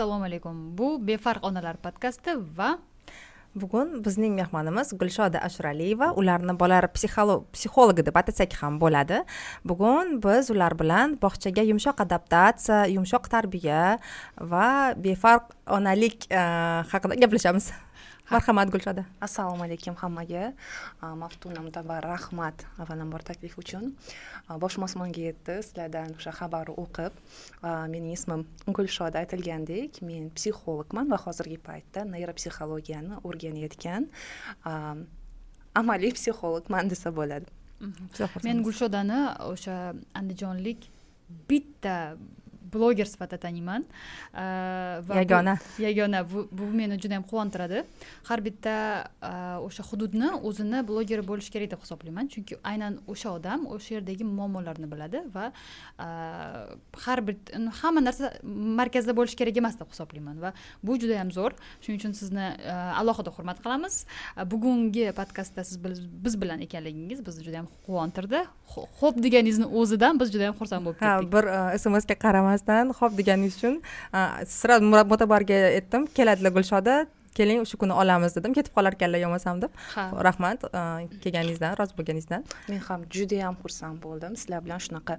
assalomu alaykum. Bu befarq onalar podkasti va bugun bizning mehmonimiz gulshoda ashraliyeva ularni bolalar psixologi deb atasak ham bo'ladi. Bugun biz ular bilan bog'chaga yumshoq adaptatsiya yumshoq tarbiya va befarq onalik eh, haqida gaplashamiz. Marhamat gulshoda assalomu alaykum hammaga. Maftuna mutabar rahmat avvalambor taklif uchun. Bosh mosmonga yetdi sizlardan o'sha xabarni o'qib. Mening ismim gulshoda aytilgandek men psixologman va hozirgi paytda neyropsixologiyani o'rganayotgan amaliy psixologman desa bo'ladi. Mhm. men gulshodani o'sha andijonlik bitta bloger sifatida taniyman va yagona yagona bu bu meni juda yam quvontiradi har bitta o'sha hududni o'zini blogeri bo'lishi kerak deb hisoblayman. Chunki aynan o'sha odam o'sha yerdagi muammolarni biladi va har bir hamma narsa markazda bo'lishi kerak emas deb hisoblayman va bu juda yam zo'r. Shuning uchun sizni alohida hurmat qilamiz. Bugungi podkastda siz biz bilan ekanligingiz bizni juda yam quvontirdi ho'p deganingizni o'zidan biz juda yam xursand bo'lib ketdik. ha bir smsga qaramas qilmasdan ho'p deganingiz uchun sразу motobarga aytdim keladilar gulshoda keling shu kuni olamiz dedim. Ketib qolarkanlar yo'lmasam deb. Rahmat kelganingizdan rozi bo'lganingizdan. Men ham judayam xursand bo'ldim. Sizlar bilan shunaqa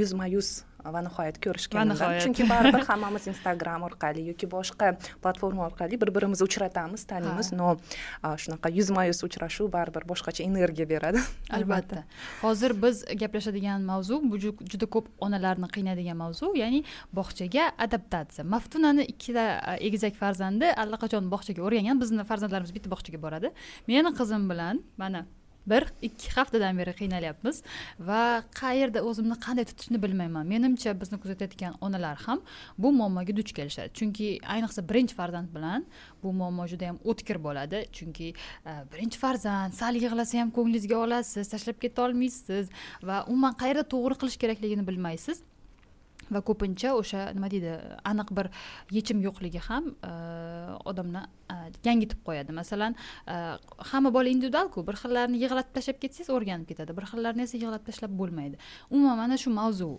yuzma yuz va nihoyat ko'rishganimdan chunki baribir hammamiz instagram orqali yoki boshqa platforma orqali bir birimizni uchratamiz taniymiz но shunaqa yuzma yuz uchrashuv baribir boshqacha energiya beradi albatta hozir biz gaplashadigan mavzu bu juda ko'p onalarni qiynaydigan mavzu ya'ni bog'chaga adaptatsiya maftunani ikkita egizak farzandi allaqachon bog'chaga o'rgangan bizni farzandlarimiz bitta bog'chaga boradi meni qizim bilan mana bir ikki haftadan beri qiynalyapmiz va qayerda o'zimni qanday tutishni bilmayman. Menimcha bizni kuzatayotgan onalar ham bu muammoga duch kelishadi. Chunki ayniqsa birinchi farzand bilan bu muammo juda yam o'tkir bo'ladi. Chunki e, birinchi farzand sal yig'lasa ham ko'nglingizga olasiz tashlab keta olmaysiz va umuman qayerda to'g'ri qilish kerakligini bilmaysiz. Va ko'pincha o'sha nima deydi aniq bir yechim yo'qligi ham e, odamni e, gangitib qo'yadi. Masalan e, hamma bola individualku bir xillarni yig'latib tashlab ketsangiz o'rganib ketadi bir xillarni esa yig'latib tashlab bo'lmaydi. Umuman mana shu mavzu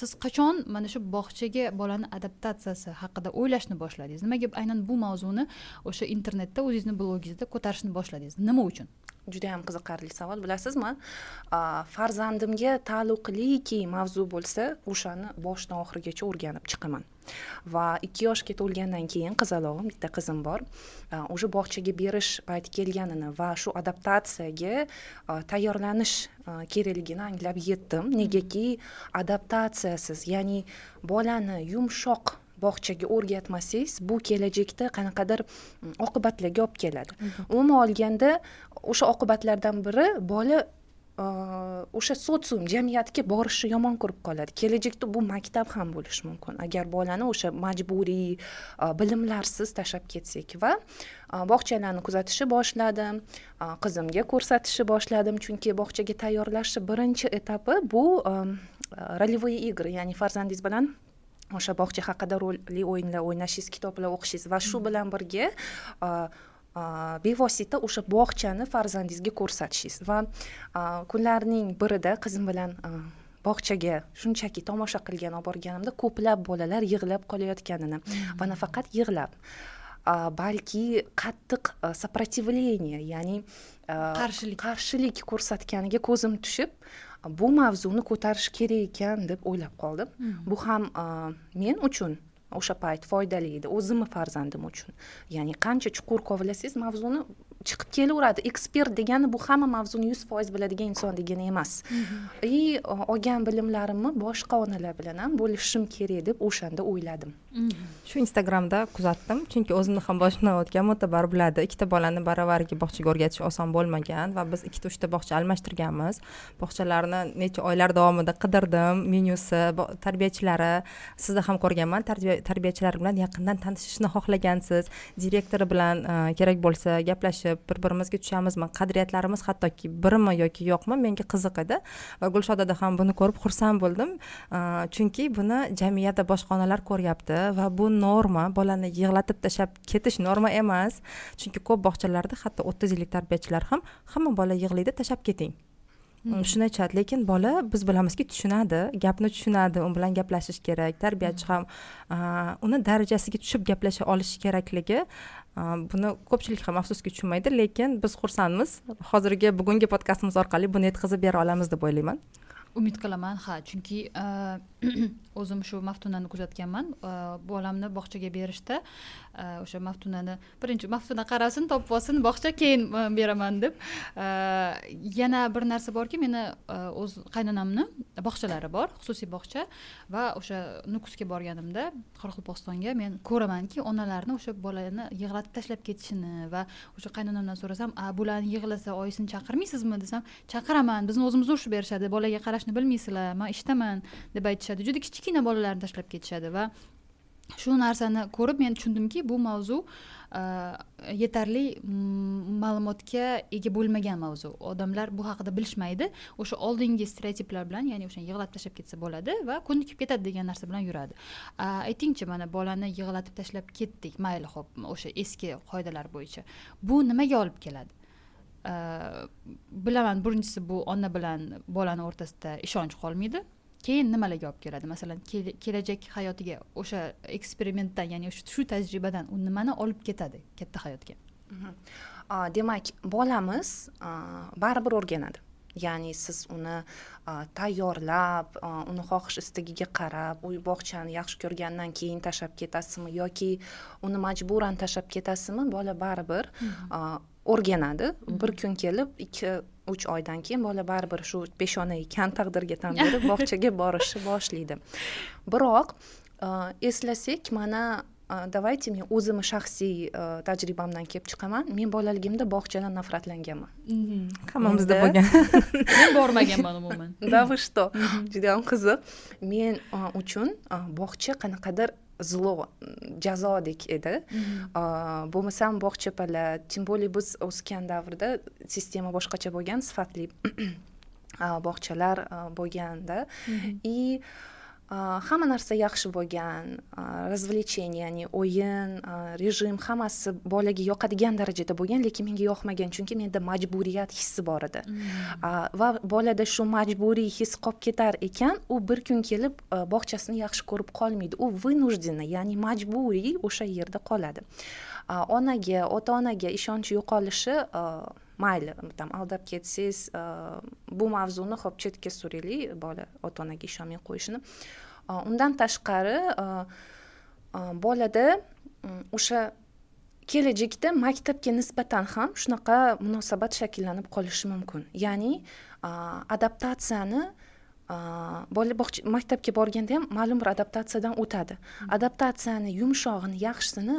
siz qachon mana shu bog'chaga bolani adaptatsiyasi haqida o'ylashni boshladingiz? Nimaga aynan bu mavzuni o'sha internetda o'zingizni blogingizda ko'tarishni boshladingiz? Nima uchun? Juda yam qiziqarli savol bilasizmi? Farzandimga taalluqliki mavzu bo'lsa o'shani boshidan oxirigacha o'rganib chiqaman. Va ikki yoshga to'lgandan keyin qizalog'im bitta qizim bor уже bog'chaga berish payti kelganini va shu adaptatsiyaga tayyorlanish kerakligini anglab yetdim. Negaki adaptatsiyasiz ya'ni bolani yumshoq bog'chaga o'rgatmasangiz bu kelajakda qanaqadir mm, oqibatlarga olib keladi. Umuman olganda o'sha oqibatlardan biri bola o'sha sotsium jamiyatga borishni yomon ko'rib qoladi. Kelajakda bu maktab ham bo'lishi mumkin. Agar bolani o'sha majburiy bilimlarsiz tashlab ketsak va bog'chalarni kuzatishni boshladim qizimga ko'rsatishni boshladim. Chunki bog'chaga tayyorlashni birinchi etapi bu ролевые игры ya'ni farzandingiz bilan o'sha bog'cha haqida rolli o'yinlar o'ynashingiz kitoblar o'qishingiz va shu bilan birga bevosita o'sha bog'chani farzandingizga ko'rsatishingiz va kunlarning birida qizim bilan bog'chaga shunchaki tomosha qilgani olib borganimda ko'plab bolalar yig'lab qolayotganini va nafaqat yig'lab balki qattiq сопротивление ya'ni qarshilik. qarshilik ko'rsatganiga ko'zim tushib bu mavzuni ko'tarish kerak ekan deb o'ylab qoldim hmm. bu ham men uchun o'sha payt foydali edi o'zimni farzandim uchun ya'ni qancha chuqur kovlasangiz mavzuni chiqib kelaveradi. Ekspert degani bu hamma mavzuni yuz foiz biladigan inson degani emas. И olgan bilimlarimni boshqa onalar bilan ham bo'lishim kerak deb o'shanda o'yladim. Shu instagramda kuzatdim. Chunki o'zimni ham boshimdan o'tgan mo'tabar biladi ikkita bolani baravariga bog'chaga o'rgatish oson bo'lmagan va biz ikkita uchta bog'cha almashtirganmiz. Bog'chalarni necha oylar davomida qidirdim. Menyusi tarbiyachilari sizni ham ko'rganman. Tarbiyachilar bilan yaqindan tanishishni xohlagansiz. Direktori bilan kerak bo'lsa gaplashib gaplashib bir birimizga tushamizmi qadriyatlarimiz hattoki birmi yoki yo'qmi? Menga qiziq edi. Va gulshodada ham buni ko'rib xursand bo'ldim. Chunki buni jamiyatda boshqa onalar ko'ryapti va bu norma bolani yig'latib tashlab ketish norma emas. Chunki ko'p bog'chalarda hatto o'ttiz yillik tarbiyachilar ham hamma bola yig'laydi tashlab keting. Hmm. shuni aytishadi lekin bola biz bilamizki tushunadi gapni tushunadi u bilan gaplashish kerak tarbiyachi ham uni darajasiga tushib gaplasha olishi kerakligi buni ko'pchilik ham afsuski tushunmaydi. Lekin biz xursandmiz. Hozirgi bugungi podkastimiz orqali buni yetkazib bera olamiz deb o'ylayman umid qilaman. Ha chunki e, o'zim shu maftunani kuzatganman. E, bolamni bog'chaga berishda e, o'sha maftunani birinchi maftuna qarasin topib olsin bog'cha keyin beraman deb. Yana bir narsa borki meni o'z qaynonamni bog'chalari bor xususiy bog'cha va o'sha nukusga borganimda qoraqalpog'istonga men ko'ramanki onalarni o'sha bolani yig'latib tashlab ketishini va o'sha qaynonamdan so'rasam a bularni yig'lasa oyisini chaqirmaysizmi? desam chaqiraman bizni o'zimizni urishib berishadi bolaga qarashni bilmaysizlar man ishdaman deb aytishadi. Juda kichkina bolalarni tashlab ketishadi va shu narsani ko'rib men tushundimki bu mavzu e, yetarli mm, ma'lumotga ega bo'lmagan mavzu. Odamlar bu haqida bilishmaydi. O'sha oldingi stereotiplar bilan ya'ni o'sha yig'latib tashlab ketsa bo'ladi va ko'nikib ketadi degan narsa bilan yuradi. Aytingchi mana bolani yig'latib tashlab ketdik mayli ho'p o'sha eski qoidalar bo'yicha. Bu nimaga olib keladi? Bilaman birinchisi bu ona bilan bolani o'rtasida ishonch qolmaydi. Keyin nimalarga olib keladi? Masalan kelajak hayotiga o'sha eksperimentdan ya'ni shu tajribadan u nimani olib ketadi katta hayotga? Mhm. demak bolamiz baribir o'rganadi. Ya'ni siz uni tayyorlab uni xohish istagiga qarab uy bog'chani yaxshi ko'rgandan keyin tashlab ketasizmi yoki uni majburan tashlab ketasizmi? Bola baribir mhm. O'rganadi bir kun kelib ikki uch oydan keyin bola baribir shu peshonaga kan taqdirga tan berib bog'chaga borishni boshlaydi. Biroq eslasak mana давайте men o'zimni shaxsiy tajribamdan kelib chiqaman. Men bolaligimda bog'chadan nafratlanganman. Hammamizda bo'lgan. Men bormaganman umuman. Да вы что judayam qiziq. Men uchun bog'cha qanaqadir zlo jazodek edi bo'lmasam bog'chapala тем более biz o'sgan davrda sistema boshqacha bo'lgan sifatli bog'chalar bo'lganda и hamma narsa yaxshi bo'lgan развлечение ya'ni o'yin rejim hammasi bolaga yoqadigan darajada bo'lgan lekin menga yoqmagan chunki menda majburiyat hissi bor edi va bolada shu majburiy his qolib ketar ekan u bir kun kelib bog'chasini yaxshi ko'rib qolmaydi u вынужденно ya'ni majburiy o'sha yerda qoladi onaga ota onaga ishonch yo'qolishi mayli там aldab ketsangiz bu mavzuni hop chetga suraylik bola ota onaga ishonmay qo'yishini. Undan tashqari bolada o'sha kelajakda maktabga nisbatan ham shunaqa munosabat shakllanib qolishi mumkin. Ya'ni adaptatsiyani bola bog'cha maktabga borganda ham ma'lum bir adaptatsiyadan o'tadi. Adaptatsiyani yumshog'ini yaxshisini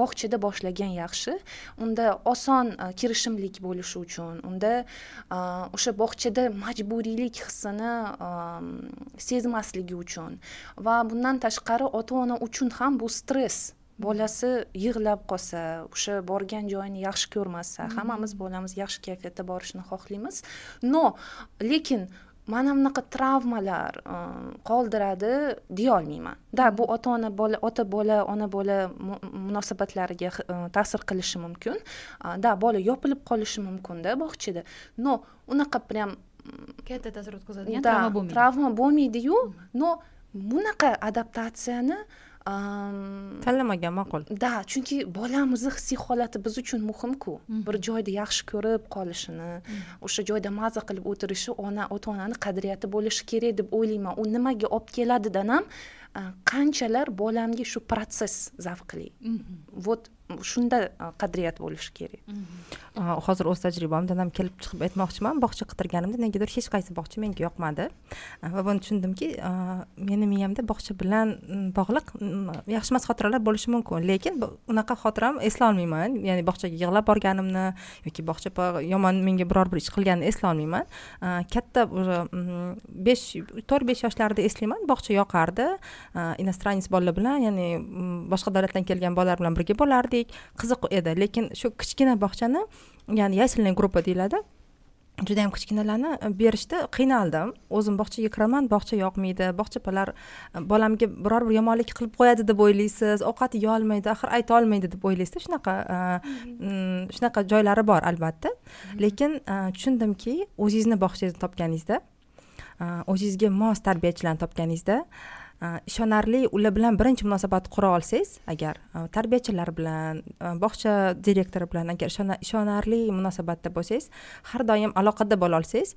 bog'chada boshlagan yaxshi. Unda oson kirishimlik bo'lishi uchun unda o'sha bog'chada majburiylik hissini sezmasligi uchun va bundan tashqari ota ona uchun ham bu stress bolasi yig'lab qolsa o'sha borgan joyini yaxshi ko'rmasa hammamiz bolamiz yaxshi kayfiyatda borishini xohlaymiz. Но lekin mana bunaqa travmalar e, qoldiradi deyolmayman да bu ota ona bola ota bola ona bola munosabatlariga e, ta'sir qilishi mumkin. Да bola yopilib qolishi mumkinda bog'chada. Но unaqa прям katta ta'sir o'tkazadigan travma bo'lmaydi. travma bo'lmaydiyu. Но bunaqa adaptatsiyani tanlamagan ma'qul. Да chunki bolamizni hissiy holati biz uchun muhimku. Bir joyda yaxshi ko'rib qolishini o'sha joyda maza qilib o'tirishi ona ota onani qadriyati bo'lishi kerak deb o'ylayman. U nimaga olib keladidan ham qanchalar bolamga shu protsess zavqli? Вот shunda qadriyat bo'lishi kerak. Hozir o'z tajribamdan ham kelib chiqib aytmoqchiman. Bog'cha qidirganimda negadir hech qaysi bog'cha menga yoqmadi. Va buni tushundimki meni miyamda bog'cha bilan bog'liq yaxshi emas xotiralar bo'lishi mumkin. Lekin unaqa xotiram eslolmayman ya'ni bog'chaga yig'lab borganimni yoki bog'cha yomon menga biror bir ish qilganini eslolmayman katta besh to'rt besh yoshlarida eslayman. Bog'cha yoqardi. Иностранец bolalar bilan ya'ni boshqa davlatdan kelgan bolalar bilan birga bo'lardik o'rgatdik qiziq edi. Lekin shu kichkina bog'chani ya'ni yaselniy gruppa deyiladi judayam kichkinalarni berishdi qiynaldim o'zim bog'chaga kiraman bog'cha yoqmaydi bog'chapalar bolamga biror bir yomonlik qilib qo'yadi deb o'ylaysiz. Ovqat yeyolmaydi axir ayta olmaydi deb o'ylaysizda. Shunaqa mm, shunaqa joylari bor albatta. Lekin tushundimki o'zingizni bog'changizni topganingizda o'zingizga mos tarbiyachilarni topganingizda Э, ishonarli ular bilan birinchi munosabat qura olsangiz agar e, tarbiyachilar bilan e, bog'cha direktori bilan agar ishonarli munosabatda bo'lsangiz har doim aloqada bo'la olsangiz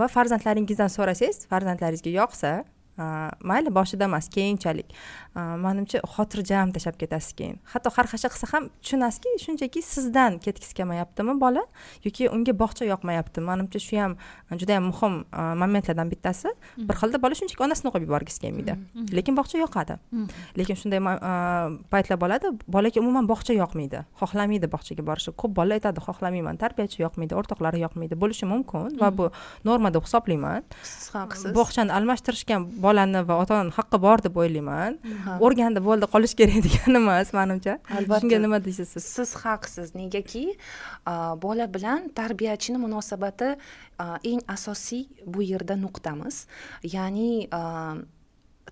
va farzandlaringizdan so'rasangiz farzandlaringizga yoqsa mayli boshida emas keyinchalik. Manimcha xotirjam tashlab ketasiz keyin. Hatto xarxasha qilsa ham tushunasizki shunchaki sizdan ketgisi kelmayaptimi bola yoki unga bog'cha yoqmayapti manimcha shu ham juda yam muhim momentlardan bittasi. Bir xilda bola shunchaki onasini qo'yib yuborgisi kelmaydi. Lekin bog'cha yoqadi. Lekin shunday paytlar bo'ladi bolaga umuman bog'cha yoqmaydi. Xohlamaydi bog'chaga borishni ko'p bolalar aytadi xohlamayman tarbiyachi yoqmaydi o'rtoqlari yoqmaydi bo'lishi mumkin va bu norma deb hisoblayman. Siz haqsiz bog'chani almashtirishgan bolani va ota onani haqqi bor deb o'ylayman. O'rgandi bo'ldi qolish kerak degani emas manimcha. Albatta. Shunga nima deysiz siz? Siz haqsiz negaki bola bilan tarbiyachini munosabati eng asosiy bu yerda nuqtamiz. Ya'ni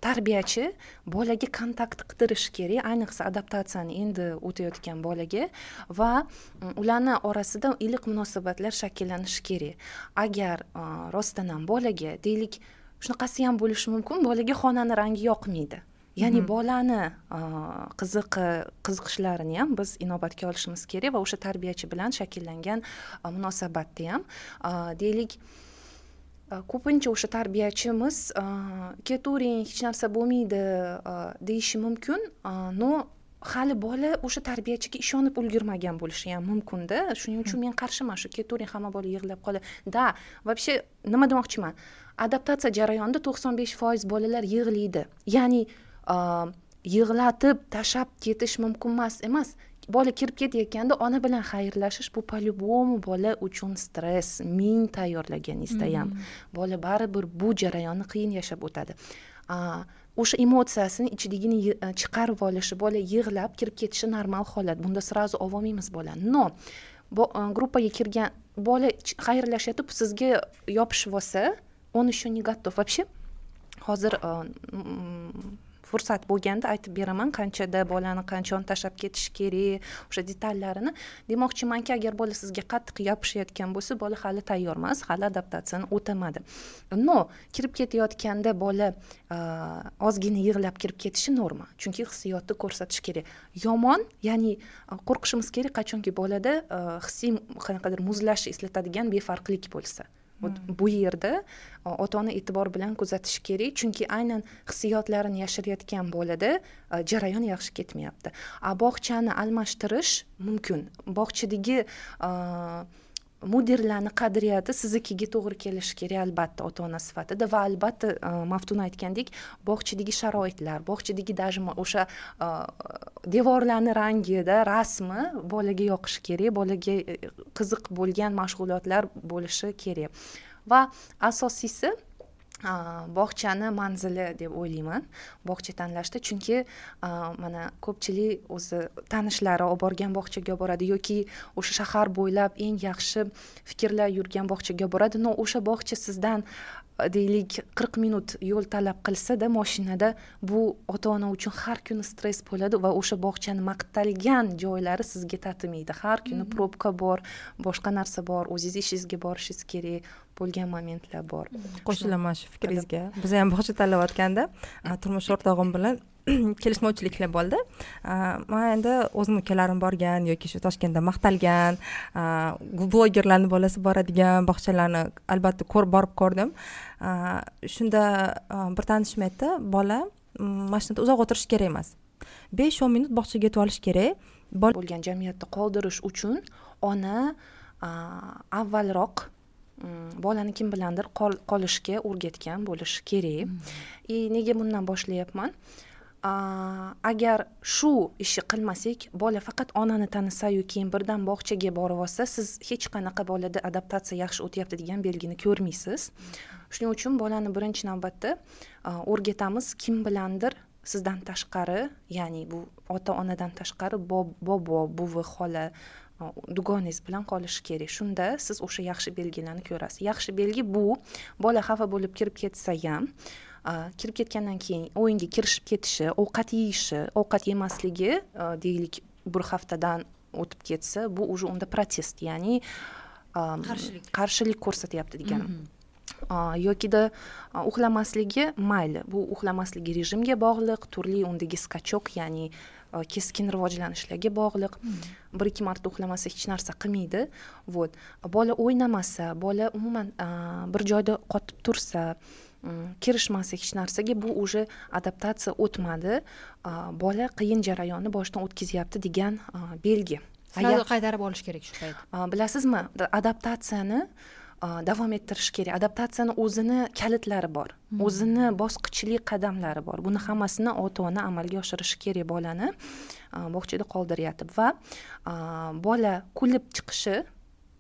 tarbiyachi bolaga kontakt qidirishi kerak ayniqsa adaptatsiyani endi o'tayotgan bolaga va ularni orasida iliq munosabatlar shakllanishi kerak. Agar rostdan ham bolaga deylik shunaqasi ham bo'lishi mumkin. Bolaga xonani rangi yoqmaydi. Ya'ni mhm. bolani qiziqi qiziqishlarini ham biz inobatga olishimiz kerak va o'sha tarbiyachi bilan shakllangan munosabatda ham. Deylik ko'pincha o'sha tarbiyachimiz ketavering hech narsa bo'lmaydi deyishi mumkin. Но hali bola o'sha tarbiyachiga ishonib ulgurmagan bo'lishi ham mumkinda. Shuning uchun men qarshiman shu ketavering hamma bola yig'lab qoladi. Да вообще nima demoqchiman adaptatsiya jarayonida to'qson besh foiz bolalar yig'laydi. Ya'ni yig'latib tashlab ketish mumkin emas emas. Bola kirib ketayotganda ona bilan xayrlashish bu по любому bola uchun stress ming tayyorlaganingizda ham bola baribir bu jarayonni qiyin yashab o'tadi. O'sha emotsiyasini ichidagini chiqarib olishi bola yig'lab kirib ketishi normal holat. Bunda сразу ololmaymiz bolani но gruppaga kirgan bola xayrlashyotib sizga yopishib olsa он еще не готов. Вообще hozir fursat bo'lganda aytib beraman qanchada bolani qachon tashlab ketish kerak o'sha detallarini demoqchimanki agar bola sizga qattiq yopishayotgan bo'lsa bola hali tayyor emas hali adaptatsiyani o'tamadi но kirib ketayotganda bola ozgina yig'lab kirib ketishi norma chunki hissiyotni ko'rsatish kerak yomon ya'ni qo'rqishimiz kerak qachonki bolada hissiy qanaqadir muzlashni eslatadigan befarqlik bo'lsa bu yerda ota ona e'tibor bilan kuzatishi kerak chunki aynan hissiyotlarini yashirayotgan bolada jarayon yaxshi ketmayapti a bog'chani almashtirish mumkin bog'chadagi mudirlarni qadriyati siznikiga to'g'ri kelishi kerak albatta ota ona sifatida va albatta e, maftun aytgandek bog'chadagi sharoitlar bog'chadagi даже o'sha e, devorlarni rangida rasmi bolaga yoqishi kerak bolaga e, qiziq bo'lgan mashg'ulotlar bo'lishi kerak. Va asosiysi bog'chani manzili deb o'ylayman. Bog'cha tanlashda chunki mana ko'pchilik o'zi tanishlari olib borgan bog'chaga boradi yoki o'sha shahar bo'ylab eng yaxshi fikrlar yurgan bog'chaga boradi. Но o'sha bog'cha sizdan deylik qirq minut yo'l talab qilsada moshinada bu ota ona uchun har kuni stress bo'ladi va o'sha bog'chani maqtalgan joylari sizga tatimaydi har kuni probka bor boshqa narsa bor o'zingiz ishingizga borishingiz kerak bo'lgan momentlar bor. Qo'shilaman shu fikringizga. biz ham bog'cha tanlayotganda turmush o'rtog'im bilan kelishmovchiliklar bo'ldi. Man endi o'zimni ukalarim borgan yoki shu toshkentda maqtalgan blogerlarni bolasi boradigan bog'chalarni albatta ko'rib borib ko'rdim. Shunda bir tanishim aytdi bola mashinada uzoq o'tirish kerak emas. Besh o'n minut bog'chaga yetib olish kerak. Bo'lgan jamiyatda qoldirish uchun ona avvalroq bolani kim bilandir qolishga o'rgatgan bo'lishi kerak. И nega bundan boshlayapman agar shu ishni qilmasak bola faqat onani tanisayu keyin birdan bog'chaga borib olsa siz hech qanaqa bolada adaptatsiya yaxshi o'tyapti degan belgini ko'rmaysiz. Shuning uchun bolani birinchi navbatda o'rgatamiz kim bilandir sizdan tashqari ya'ni bu ota onadan tashqari bobo buvi xola dugonangiz bilan qolishi kerak. Shunda siz o'sha yaxshi belgilarni ko'rasiz. Yaxshi belgi bu. Bola xafa bo'lib kirib ketsa ham kirib ketgandan keyin o'yinga kirishib ketishi ovqat yeyishi ovqat yemasligi deylik bir haftadan o'tib ketsa bu уже unda protest ya'ni qarshilik. qarshilik ko'rsatyapti deganim mhm. yokida uxlamasligi mayli. Bu uxlamasligi rejimga bog'liq turli undagi skachok ya'ni keskin rivojlanishlarga bog'liq. Bir ikki marta uxlamasa hech narsa qilmaydi. Вот. Bola o'ynamasa bola umuman bir joyda qotib tursa kirishmasa hech narsaga bu уже adaptatsiya o'tmadi. Bola qiyin jarayonni boshdan o'tkazyapti degan belgi. Sразу qaytarib olish kerak shu payt. Bilasizmi adaptatsiyani davom ettirish kerak. Adaptatsiyani o'zini kalitlari bor hmm. o'zini bosqichli qadamlari bor. Buni hammasini ota ona amalga oshirishi kerak bolani bog'chada qoldiryapti. Va bola kulib chiqishi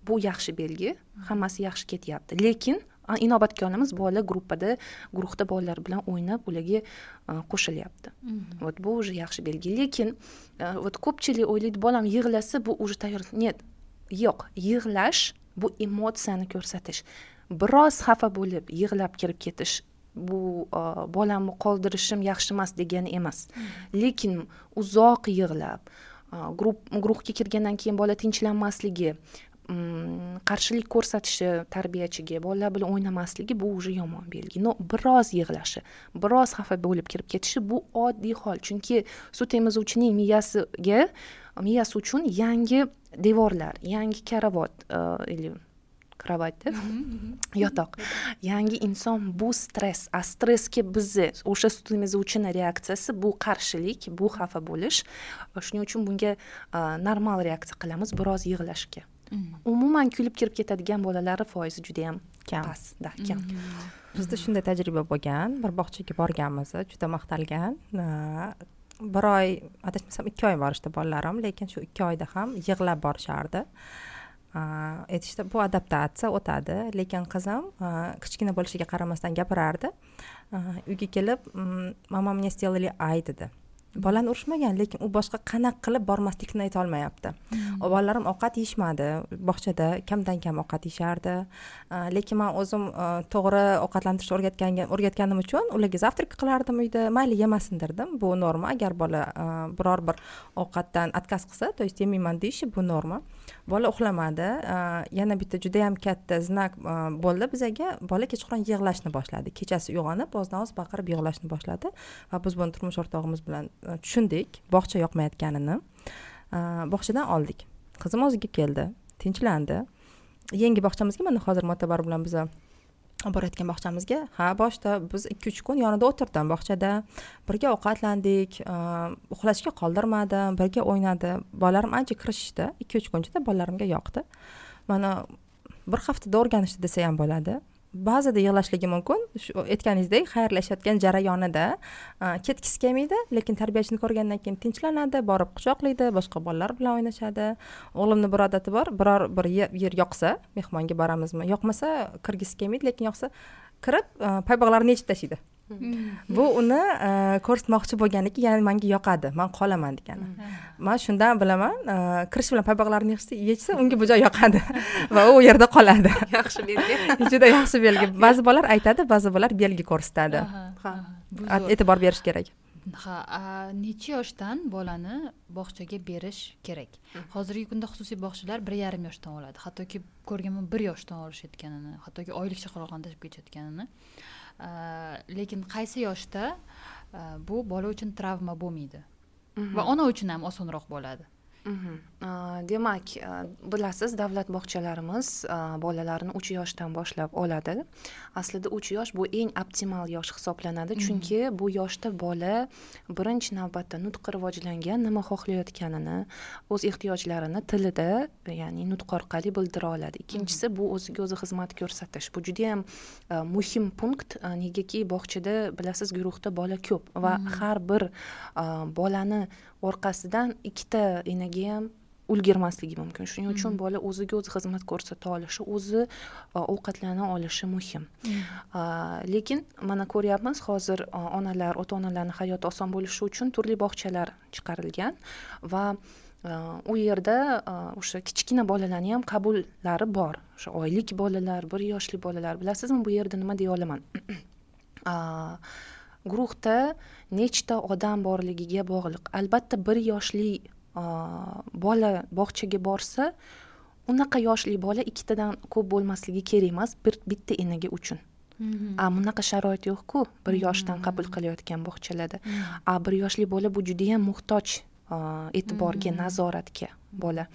bu yaxshi belgi. Hammasi yaxshi ketyapti. Lekin inobatga olamiz bola gruppada guruhda bolalar bilan o'ynab ularga qo'shilyapti. Вот bu уже yaxshi belgi. Lekin вот ko'pchilik o'ylaydi bolam yig'lasa bu уже tayyor нет yo'q yig'lash bu emotsiyani ko'rsatish. Biroz xafa bo'lib yig'lab kirib ketish bu bolamni qoldirishim yaxshi emas degani emas. Lekin uzoq yig'lab guruhga kirgandan keyin bola tinchlanmasligi qarshilik ko'rsatishi tarbiyachiga bolalar bilan o'ynamasligi bu уже yomon belgi. Но biroz yig'lashi biroz xafa bo'lib kirib ketishi bu oddiy hol. Chunki sut emizuvchining miyasiga miyasi uchun yangi devorlar yangi karavot или кровать yotoq. Yangi inson bu stress a stressga bizni o'sha sut emizuvchini reaksiyasi bu qarshilik bu xafa bo'lish. Shuning uchun bunga normal reaksiya qilamiz biroz yig'lashga umuman kulib kirib ketadigan bolalari foizi juda yam kam pastda kam. Bizda shunday tajriba bo'lgan. Bir bog'chaga borganmiz. Juda maqtalgan. Bir oy adashmasam ikki oy borishdi bolalarim lekin shu ikki oyda ham yig'lab borishardi. Aytishdi bu adaptatsiya o'tadi. Lekin qizim kichkina bo'lishiga qaramasdan gapirardi. Uyga kelib mama мне сделали ай dedi bolani urishmagan lekin u boshqa qanaqa qilib bormaslikni aytolmayapti hmm. bolalarim ovqat yeyishmadi bog'chada kamdan kam ovqat yeyishardi. Lekin man o'zim to'g'ri ovqatlantirishni o'rgatgan o'rgatganim uchun ularga завтрак qilardim uyda mayli yemasin derdim bu norma agar bola biror bir ovqatdan отказ qilsa то есть yemayman deyishi bu norma bola uxlamadi. Yana bitta juda yam katta znak bo'ldi bizaga. Bola kechqurun yig'lashni boshladi. Kechasi uyg'onib ozdan oz baqirib yig'lashni boshladi va biz buni turmush o'rtog'imiz bilan tushundik bog'cha yoqmayotganini. Bog'chadan oldik. Qizim o'ziga keldi tinchlandi. Yangi bog'chamizga mana hozir motabar bilan biza olib borayotgan bog'chamizga ha boshida biz ikki uch kun yonida o'tirdim bog'chada. Birga ovqatlandik uxlashga qoldirmadim birga o'ynadi. Bolalarim ancha kirishishdi. Ikki uch kun ichida bolalarimga yoqdi. Mana bir haftada o'rganishdi desa ham bo'ladi. Ba'zida yig'lashligi mumkin. Shu aytganingizdek xayrlashayotgan jarayonida ketgisi kelmaydi lekin tarbiyachini ko'rgandan keyin tinchlanadi borib quchoqlaydi boshqa bolalar bilan o'ynashadi. O'g'limni bir odati bor biror bir yer yoqsa mehmonga boramizmi? Yoqmasa kirgisi kelmaydi lekin yoqsa kirib paybog'larini yechib tashlaydi. Bu uni e, ko'rsatmoqchi bo'lganiki ya'ni manga yoqadi. Man qolaman degani. Man shundan bilaman e, kirish bilan paypoqlarini yechsa unga bu joy yoqadi. Va u yerda qoladi. Yaxshi belgi. Juda yaxshi belgi. Ba'zi bolalar aytadi ba'zi bolalar belgi ko'rsatadi. E'tibor berish kerak. Ha necha yoshdan bolani bog'chaga berish kerak? Hozirgi kunda xususiy bog'chalar bir yarim yoshdan oladi. Hattoki ko'rganman bir yoshdan olishayotganini hattoki oylik chaqaloqni tashlab ketayotganini lekin qaysi yoshda bu bola uchun travma bo'lmaydi va ona uchun ham osonroq bo'ladi. Demak bilasiz davlat bog'chalarimiz bolalarni uch yoshdan boshlab oladi. Aslida uch yosh bu eng optimal yosh hisoblanadi. Mhm. chunki bu yoshda bola birinchi navbatda nutqi rivojlangan nima xohlayotganini o'z ehtiyojlarini tilida ya'ni nutq orqali bildira oladi. Ikkinchisi mhm. bu o'ziga o'zi xizmat ko'rsatish. Bu judayam muhim punkt. Negaki bog'chada bilasiz guruhda bola ko'p va har bir bolani orqasidan ikkita enaga ham ulgurmasligi mumkin. Shuning uchun bola o'ziga o'zi xizmat ko'rsata olishi o'zi ovqatlana olishi muhim. Lekin mana ko'ryapmiz hozir onalar ota onalarni hayoti oson bo'lishi uchun turli bog'chalar chiqarilgan va u yerda o'sha kichkina bolalarni ham qabullari bor. O'sha oylik bolalar bir yoshli bolalar bilasizmi bu yerda nima deya olaman guruhda nechta odam borligiga bog'liq albatta bir yoshli bola bog'chaga borsa unaqa yoshli bola ikkitadan ko'p bo'lmasligi kerak emas bir bitta enaga uchun mm-hmm. a bunaqa sharoit yo'qku bir yoshdan qabul mm-hmm. qilayotgan bog'chalarda mm-hmm. a bir yoshli bola bu judayam muhtoj e'tiborga nazoratga bola.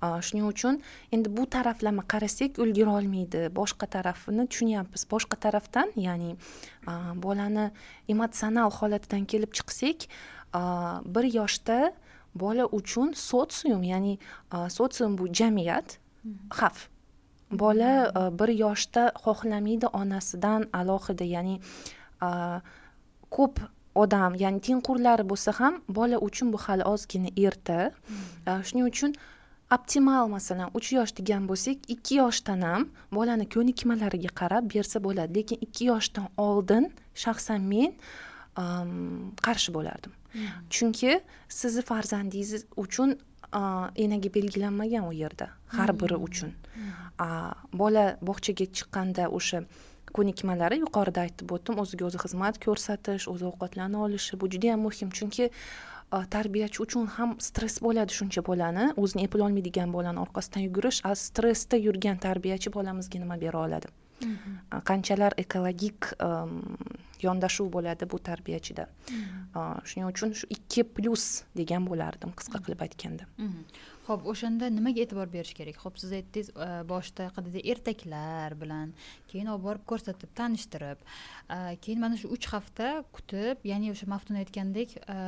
Shuning uchun endi bu taraflama qarasak ulgura olmaydi. Boshqa tarafini tushunyapmiz. Boshqa tarafdan ya'ni bolani emotsional holatidan kelib chiqsak bir yoshda bola uchun sotsium ya'ni sotsium bu jamiyat xavf. Bola bir yoshda xohlamaydi onasidan alohida ya'ni ko'p odam ya'ni tengqurlari bo'lsa ham bola uchun bu hali ozgina erta. Shuning uchun optimal masalan uch yosh degan bo'lsak ikki yoshdan ham bolani ko'nikmalariga qarab bersa bo'ladi. Lekin ikki yoshdan oldin shaxsan men qarshi bo'lardim. Chunki sizni farzandingiz uchun enaga belgilanmagan u yerda har biri uchun. Bola bog'chaga chiqqanda o'sha ko'nikmalari yuqorida aytib o'tdim o'ziga o'zi xizmat ko'rsatish o'zi ovqatlana olishi bu juda yam muhim chunki tarbiyachi uchun ham stress bo'ladi shuncha bolani o'zini eplolmaydigan bolani orqasidan yugurish a stressda yurgan tarbiyachi bolamizga nima bera oladi mhmm. qanchalar ekologik yondashuv bo'ladi bu tarbiyachida mhmm. shuning uchun shu ikki plyus degan bo'lardim qisqa qilib aytganda mhmm. Ho'p o'shanda nimaga e'tibor berish kerak? Ho'p siz aytdingiz e, boshida qanday ertaklar bilan keyin olib borib ko'rsatib tanishtirib e, keyin mana shu uch hafta kutib ya'ni o'sha maftun aytgandek e,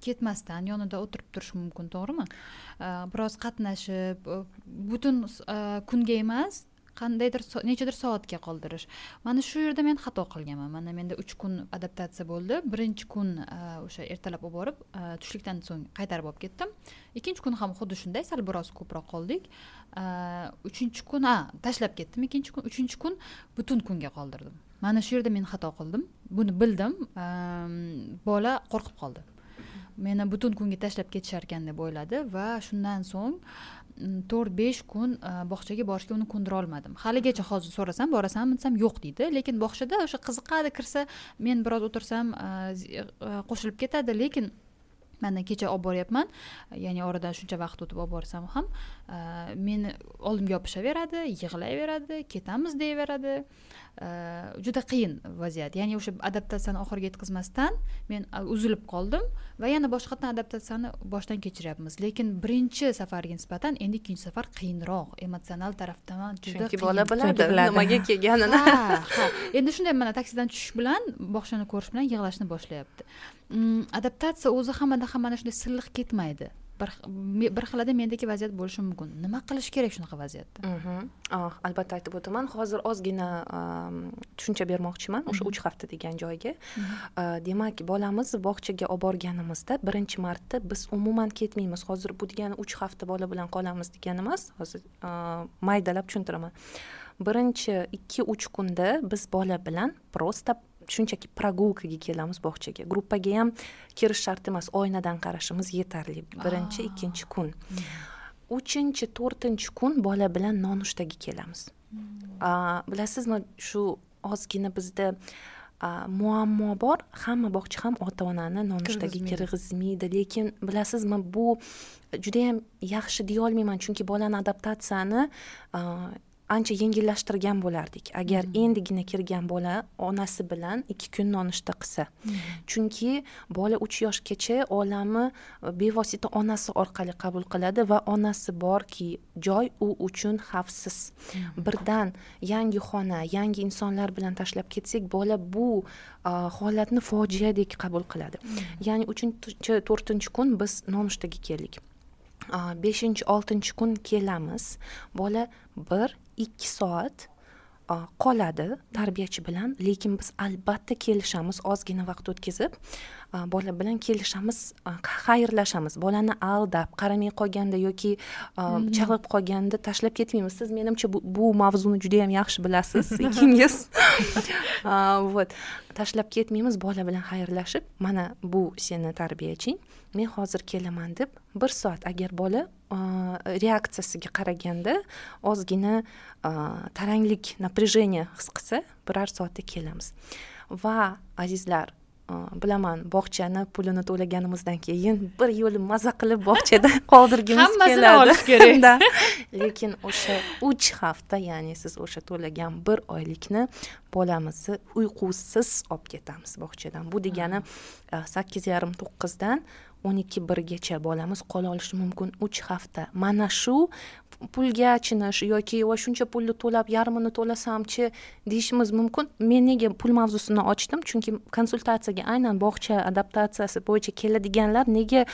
ketmasdan yonida o'tirib turish mumkin to'g'rimi? Biroz qatnashib butun kunga emas qandaydir nechadir soatga qoldirish. Mana shu yerda men xato qilganman. Mana menda uch kun adaptatsiya bo'ldi. Birinchi kun e, o'sha ertalab olib borib e, tushlikdan so'ng qaytarib olib ketdim. Ikkinchi kun ham xuddi shunday sal biroz ko'proq qoldik. E, uchinchi kun a tashlab ketdim ikkinchi kun. Uchinchi kun butun kunga qoldirdim. Mana shu yerda men xato qildim. Buni bildim. Bola qo'rqib qoldi. Meni butun kunga tashlab ketisharkan deb o'yladi va shundan so'ng to'rt besh kun bog'chaga borishga uni ko'ndira olmadim haligacha hozir so'rasam borasanmi desam yo'q deydi. Lekin bog'chada o'sha qiziqadi kirsa men biroz o'tirsam e, qo'shilib ketadi. Lekin mana kecha olib boryapman. Ya'ni oradan shuncha vaqt o'tib olib borsam ham meni oldimga yopishaveradi yig'layveradi ketamiz deyaveradi. Juda qiyin vaziyat. Ya'ni o'sha adaptatsiyani oxiriga yetkazmasdan men uzilib qoldim va yana boshqatdan adaptatsiyani boshdan kechiryapmiz. Lekin birinchi safarga nisbatan endi ikkinchi safar qiyinroq emotsional tarafdan juda chunki bola biladi nimaga kelganini. Ha. Endi shunday mana taksidan tushish bilan bog'chani ko'rish bilan yig'lashni boshlayapti. Mm, adaptatsiya o'zi hammada ham mana shunday silliq ketmaydi bir xilida mendagi vaziyat bo'lishi mumkin. Nima qilish kerak shunaqa vaziyatda? Oh, albatta aytib o'taman. Hozir ozgina tushuncha bermoqchiman o'sha mhm. uch hafta degan joyga. Mhm. demak bolamiz bog'chaga olib borganimizda birinchi marta biz umuman ketmaymiz. Hozir bu degani uch hafta bola bilan qolamiz degani emas hozir maydalab tushuntiraman. Birinchi ikki uch kunda biz bola bilan просто shunchaki прогулкаga kelamiz bog'chaga. Gruppaga ham kirish shart emas oynadan qarashimiz yetarli. Birinchi ikkinchi kun. Uchinchi to'rtinchi kun bola bilan nonushtaga kelamiz. Hmm. bilasizmi shu ozgina bizda muammo bor. Hamma bog'cha ham ota onani nonushtaga kirgizmaydi. Lekin bilasizmi bu judayam yaxshi deyolmayman chunki bolani adaptatsiyani ancha yengillashtirgan bo'lardik. Agar hmm. endigina kirgan bola onasi bilan ikki kun nonushta qilsa. Hmm. chunki bola uch yoshgacha olamni bevosita onasi orqali qabul qiladi va onasi borki joy u uchun xavfsiz. Hmm. birdan yangi xona yangi insonlar bilan tashlab ketsak bola bu holatni fojiadek qabul qiladi. Ya'ni uchinchi to'rtinchi kun biz nonushtaga keldik. Beshinchi oltinchi kun kelamiz. Bola bir ikki soat qoladi tarbiyachi bilan. Lekin biz albatta kelishamiz ozgina vaqt o'tkazib bola bilan kelishamiz xayrlashamiz. Bolani aldab qaramay qolganda yoki Mhm. chalg'ib qolganda tashlab ketmaymiz. Siz menimcha bu, bu mavzuni juda yam yaxshi bilasiz ikkingiz вот tashlab ketmaymiz bola bilan xayrlashib. Mana bu seni tarbiyaching men hozir kelaman deb bir soat agar bola reaksiyasiga qaraganda ozgina taranglik напряжение his qilsa birar soatda kelamiz. Va azizlar bilaman bog'chani pulini to'laganimizdan keyin bir yo'li maza qilib bog'chada qoldirgimiz Hammasini keladi. olish kerak. Lekin o'sha uch hafta ya'ni siz o'sha to'lagan bir oylikni bolamizni uyqusiz olib ketamiz bog'chadan. Bu degani sakkiz yarim to'qqizdan o'n ikki birgacha bolamiz qola olishi mumkin uch hafta. Mana shu pulga achinish yoki voy shuncha pulni to'lab yarmini to'lasamchi deyishimiz mumkin. Men nega pul mavzusini ochdim? Chunki konsultatsiyaga aynan bog'cha adaptatsiyasi bo'yicha keladiganlar nega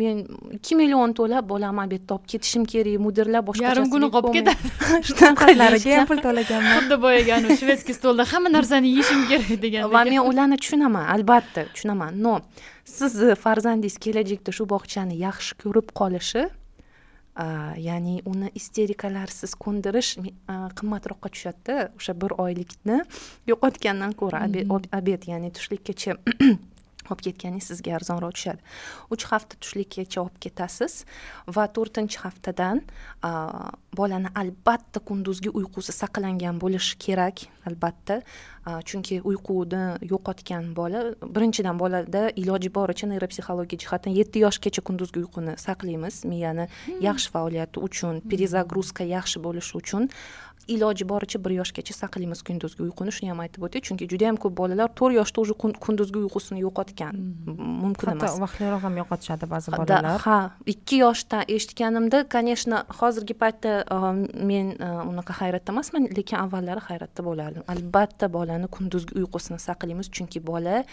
men ikki million to'lab bolamni albatta olib ketishim kerak mudirlar boshqa yarim kuni qolib ketadi. Qizlariga ham pul to'laganman. xuddi boyagi shvedskiy stolda hamma narsani yeyishim kerak va degandek men ularni tushunaman albatta tushunaman. Но sizni farzandingiz kelajakda shu bog'chani yaxshi ko'rib qolishi ya'ni uni isterikalarsiz ko'ndirish qimmatroqqa tushadida o'sha bir oylikni yo'qotgandan ko'ra ob- obed ya'ni tushlikkacha olib ketganingiz sizga arzonroq tushadi. Uch hafta tushlikkacha olib ketasiz va to'rtinchi haftadan bolani albatta kunduzgi uyqusi saqlangan bo'lishi kerak albatta. Chunki uyquni yo'qotgan bola birinchidan bolada iloji boricha neyropsixologiya jihatdan yetti yoshgacha kunduzgi uyquni saqlaymiz. Miyani yaxshi faoliyati uchun перезагрузка yaxshi bo'lishi uchun iloji boricha bir yoshgacha saqlaymiz kunduzgi uyquni shuni ham aytib o'tay. Chunki juda yam ko'p bolalar to'rt yoshda уже kun- kunduzgi uyqusini yo'qotgan. Mumkin hatto emas. vaqtliroq ham yo'qotishadi ba'zi bolalar. ha ikki yoshdan eshitganimda конечно hozirgi paytda uh, men uh, unaqa hayratda emasman lekin avvallari hayratda bo'lardim. Albatta bolani kunduzgi uyqusini saqlaymiz chunki bola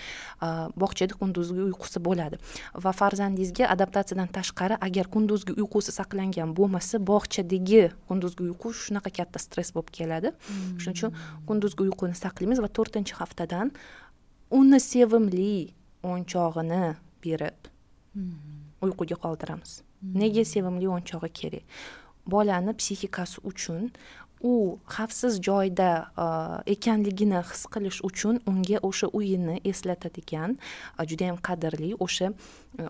uh, bog'chada kunduzgi uyqusi bo'ladi. Va farzandingizga adaptatsiyadan tashqari agar kunduzgi uyqusi saqlangan bo'lmasa bog'chadagi kunduzgi uyqu shunaqa katta stress bo'lib keladi. Shuning uchun kunduzgi uyquni saqlaymiz va to'rtinchi haftadan uni sevimli o'yinchog'ini berib uyquga qoldiramiz. Nega sevimli o'yinchog'i kerak? Bolani psixikasi uchun u xavfsiz joyda ekanligini his qilish uchun unga o'sha uyini eslatadigan judayam qadrli o'sha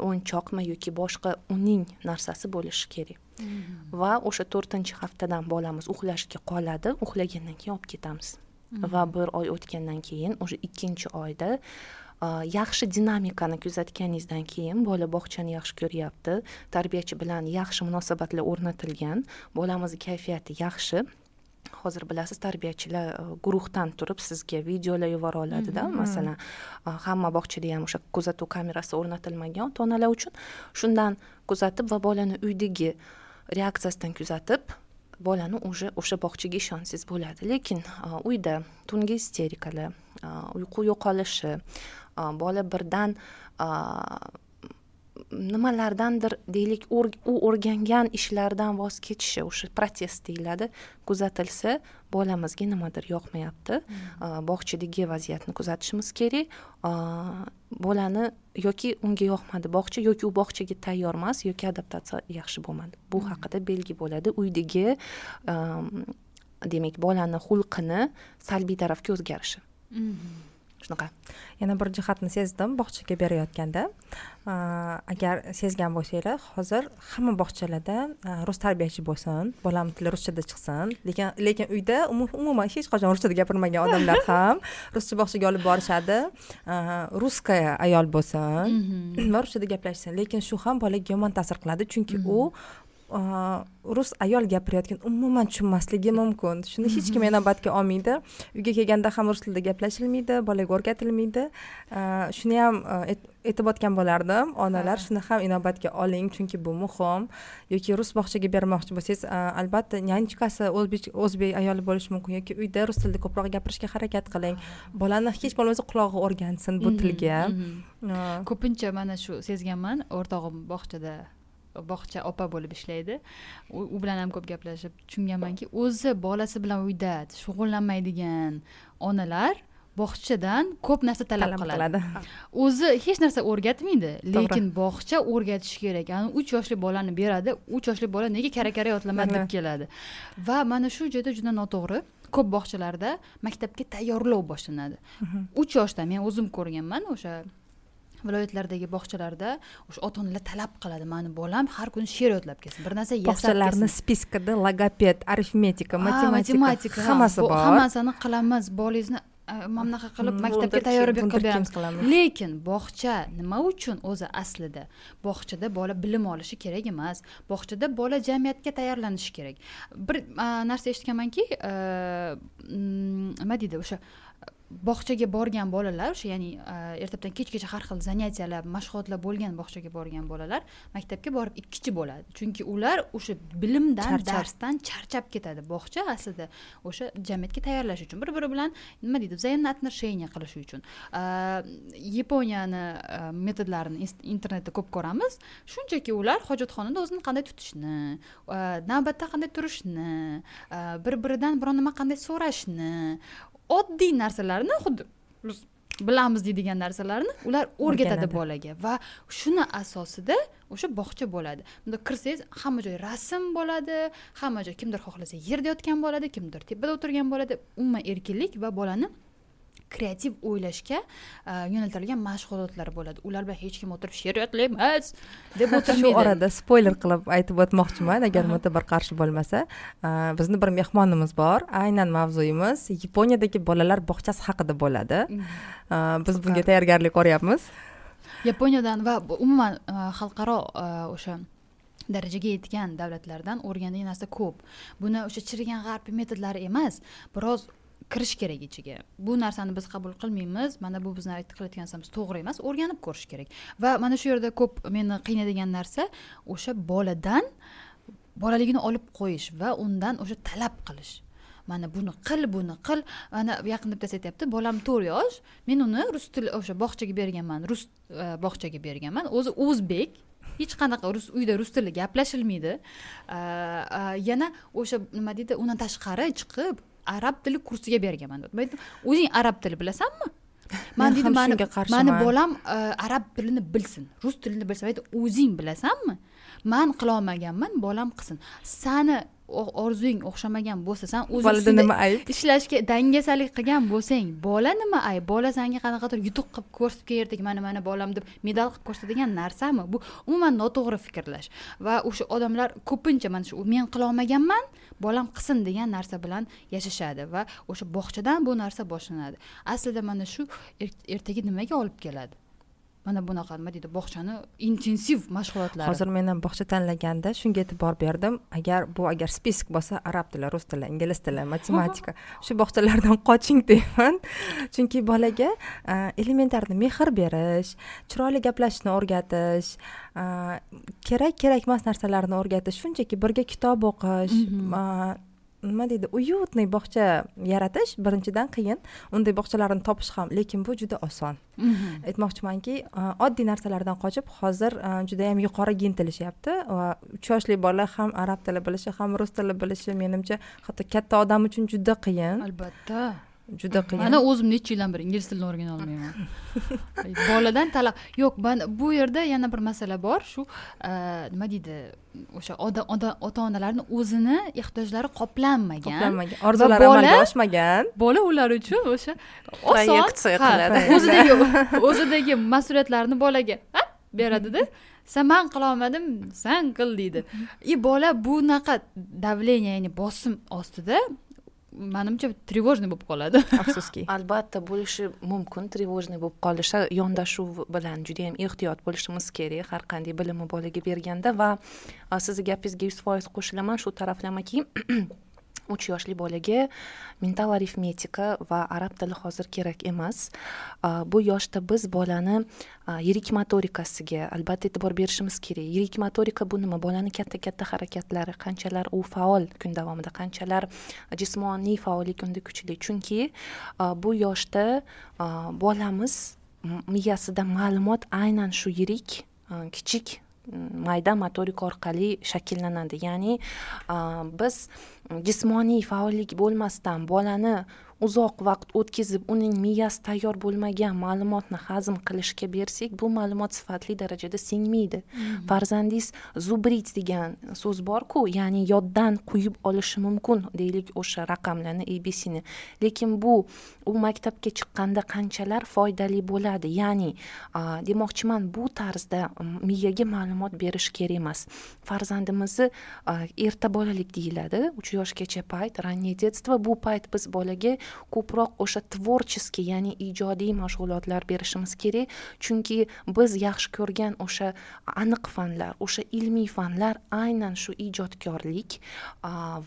o'yinchoqmi yoki boshqa uning narsasi bo'lishi kerak va o'sha to'rtinchi haftadan bolamiz uxlashga qoladi. Uxlagandan keyin olib ketamiz. Va bir oy o'tgandan keyin o'sha ikkinchi oyda yaxshi dinamikani kuzatganingizdan keyin bola bog'chani yaxshi ko'ryapti. Tarbiyachi bilan yaxshi munosabatlar o'rnatilgan bolamizni kayfiyati yaxshi. Hozir bilasiz tarbiyachilar uh, guruhdan turib sizga videolar yubora oladida masalan uh, hamma bog'chada ham o'sha kuzatuv kamerasi o'rnatilmagan. Ota onalar uchun shundan kuzatib va bolani uydagi reaksiyasidan kuzatib bolani уже o'sha bog'chaga ishonsangiz bo'ladi lekin uyda tungi isterikalar uyqu yo'qolishi bola birdan uh, nimalardandir deylik u o'rgangan ishlardan voz kechishi o'sha protest deyiladi kuzatilsa bolamizga nimadir yoqmayapti. Uh, bog'chadagi vaziyatni kuzatishimiz kerak. Bolani yoki unga yoqmadi bog'cha yoki u bog'chaga tayyor emas yoki adaptatsiya yaxshi bo'lmadi. Bu haqida belgi bo'ladi. Uydagi demak bolani xulqini salbiy tarafga o'zgarishi shunaqa yana bir jihatni sezdim bog'chaga berayotganda. Agar sezgan bo'lsanglar hozir hamma bog'chalarda rus tarbiyachi bo'lsin bolamni tili ruschada chiqsin. Lekin lekin uyda umu- umuman hech qachon ruschada gapirmagan odamlar ham ruscha bog'chaga olib borishadi. A, russkaya ayol bo'lsin va ruschada gaplashsin. Lekin shu ham bolaga yomon ta'sir qiladi. Chunki u a, rus ayol gapirayotgan umuman tushunmasligi mumkin. Shuni hech kim inobatga olmaydi. Uyga kelganda ham rus tilida gaplashilmaydi bolaga o'rgatilmaydi. Shuni ham aytib o'tgan bo'lardim. Onalar shuni ham inobatga oling chunki bu muhim. Yoki rus bog'chaga bermoqchi bo'lsangiz albatta nyanchkasi o'zbek o'zbek ayoli bo'lishi mumkin. Yoki uyda rus tilida ko'proq gapirishga harakat qiling. Bolani hech bo'lmasa qulog'i o'rgansin bu tilga. A, ko'pincha mana shu sezganman o'rtog'im bog'chada bog'cha opa bo'lib ishlaydi. U bilan ham ko'p gaplashib tushunganmanki o'zi bolasi bilan uyda shug'ullanmaydigan onalar bog'chadan ko'p narsa talab qiladi. o'zi hech narsa o'rgatmaydi lekin bog'cha o'rgatishi kerak. Ani uch yoshli bolani beradi uch yoshli bola nega kara kara yodlamadi deb keladi. Va mana shu joyda juda noto'g'ri ko'p bog'chalarda maktabga tayyorlov boshlanadi. Uch yoshdan men o'zim ko'rganman o'sha viloyatlardagi bog'chalarda o'sha ota onalar talab qiladi. Mani bolam har kuni she'r yodlab kelsin. Bir narsa yasab bog'chalarni spiskada logoped arifmetika matematika matematika. hammasi bor. hammasini qilamiz. Bolangizni mana bunaqa qilib hmm, maktabga tayyorgarlik qilib beramiz. lekin bog'cha nima uchun o'zi aslida? Bog'chada bola bilim olishi kerak emas. Bog'chada bola jamiyatga tayyorlanishi kerak. Bir narsa eshitganmanki nima deydi o'sha bog'chaga borgan bolalar o'sha ya'ni ertalabdan kechgacha har xil zanятиялар mashg'ulotlar bo'lgan bog'chaga borgan bolalar maktabga borib ikkinchi bo'ladi. Chunki ular o'sha bilimdan darsdan charchab ketadi bog'cha aslida o'sha jamiyatga tayyorlash uchun bir biri bilan nima deydi взаимное отношение qilish uchun. Yaponiyani metodlarini internetda ko'p ko'ramiz. Shunchaki ular hojatxonada o'zini qanday tutishni navbatda qanday turishni bir biridan biror nima qanday so'rashni oddiy narsalarni xuddi biz bilamiz deydigan narsalarni ular o'rgatadi bolaga va shuni asosida o'sha bog'cha bo'ladi. Bunda kirsangiz hamma joy rasm bo'ladi hamma joy kimdir xohlasa yerda yotgan bo'ladi kimdir tepada o'tirgan bo'ladi. Umuman erkinlik va bolani kreativ o'ylashga e, yo'naltirilgan mashg'ulotlar bo'ladi. Ular bilan hech kim o'tirib she'r yodlaymiz deb o'tirmaydi shu orada spoiler qilib aytib o'tmoqchiman agar mo'tabar qarshi bo'lmasa. E, bizni bir mehmonimiz bor aynan mavzuyimiz yaponiyadagi bolalar bog'chasi haqida bo'ladi. Mm. e, biz bunga tayyorgarlik ko'ryapmiz. Yaponiyadan va umuman xalqaro o'sha darajaga yetgan davlatlardan o'rganadigan narsa ko'p. Buni o'sha chirigan g'arbiy metodlari emas biroz kirish kerak ichiga. Bu narsani biz qabul qilmaymiz. Mana bu bizni qilayotgan narsamiz to'g'ri emas o'rganib ko'rish kerak. Va mana shu yerda ko'p meni qiynaydigan narsa o'sha boladan bolaligini olib qo'yish va undan o'sha talab qilish. Mana buni qil buni qil. Mana yaqinda bittasi aytyapti bolam to'rt yosh men uni rus tili o'sha bog'chaga berganman rus e, bog'chaga berganman. O'zi o'zbek hech qanaqa rus uyda rus tilida gaplashilmaydi. E, e, yana o'sha nima deydi undan tashqari chiqib arab tili kursiga berganman man aytdim o'zing arab tili bilasanmi? Man deydi mani mani bolam e, arab tilini bilsin rus tilini bilsin. Aytdi o'zing bilasanmi? Man qilolmaganman bolam qilsin. Sani orzung o'xshamagan bo'lsa san o'zing bolada nima ayb? ishlashga dangasalik qilgan bo'lsang bola nima ayb? Bola sanga qanaqadir yutuq qilib ko'rsatib ertaga mana mana bolam deb medal qilib ko'rsatadigan narsami? Bu umuman noto'g'ri fikrlash. Va o'sha odamlar ko'pincha mana shu men qilolmaganman bolam qilsin degan narsa bilan yashashadi va o'sha bog'chadan bu narsa boshlanadi. Aslida mana shu er-, ertaga nimaga olib keladi mana bunaqa nima deydi bog'chani intensiv mashg'ulotlari. Hozir men ham bog'cha tanlaganda shunga e'tibor berdim. Agar bu agar spesik bo'lsa arab tili rus tili ingliz tili matematika shu bog'chalardan qoching deyman. Chunki bolaga elementarniy mehr berish chiroyli gaplashishni o'rgatish kerak kerak emas narsalarni o'rgatish shunchaki birga kitob o'qish mhm. Nima deydi уютный bog'cha yaratish birinchidan qiyin. Unday bog'chalarni topish ham lekin bu juda oson. Mhm. aytmoqchimanki oddiy narsalardan qochib hozir judayam yuqoriga intilishyapti va uch yoshli bola ham arab tili bilishi ham rus tili bilishi menimcha hatto katta odam uchun juda qiyin. Albatta juda qiyin. Mana o'zim necha yildan beri ingliz tilini o'rgana olmayman. Boladan talab yo'q bu yerda yana bir masala bor. Shu nima deydi o'sha ota onalarni o'zini ehtiyojlari qoplanmagan qoplanmagan orzulari amalga oshmagan. bola ular uchun o'sha oson o'zidagi o'zidagi mas'uliyatlarni bolaga beradida. San man qilolmadim san qil deydi. И bola bunaqa давление ya'ni bosim ostida manimcha тревожный bo'lib qoladi afsuski. Albatta bo'lishi mumkin тревожный bo'lib qolishi yondashuv bilan juda yam ehtiyot bo'lishimiz kerak har qanday bilimni bolaga berganda va sizni gapingizga yuz foiz qo'shilaman shu taraflamaki uch yoshli bolaga mental arifmetika va arab tili hozir kerak emas. Bu yoshda biz bolani yirik motorikasiga albatta e'tibor berishimiz kerak. Yirik motorika bu nima? Bolani katta katta harakatlari qanchalar u faol kun davomida qanchalar jismoniy faollik unda kuchli. Chunki bu yoshda bolamiz miyasida ma'lumot aynan shu yirik kichik mayda motorika orqali shakllanadi. Ya'ni biz jismoniy faollik bo'lmasdan bolani uzoq vaqt o'tkazib uning miyasi tayyor bo'lmagan ma'lumotni hazm qilishga bersak bu ma'lumot sifatli darajada singmaydi. Mhm. farzandingiz zubrit degan so'z borku ya'ni yoddan quyib olishi mumkin deylik o'sha raqamlarni abcni lekin bu u maktabga chiqqanda qanchalar foydali bo'ladi? Ya'ni demoqchiman bu tarzda miyaga ma'lumot berish kerak emas. Farzandimizni erta bolalik deyiladi uch yoshgacha payt раннее детство bu payt biz bolaga ko'proq o'sha творческий ya'ni ijodiy mashg'ulotlar berishimiz kerak. Chunki biz yaxshi ko'rgan o'sha aniq fanlar o'sha ilmiy fanlar aynan shu ijodkorlik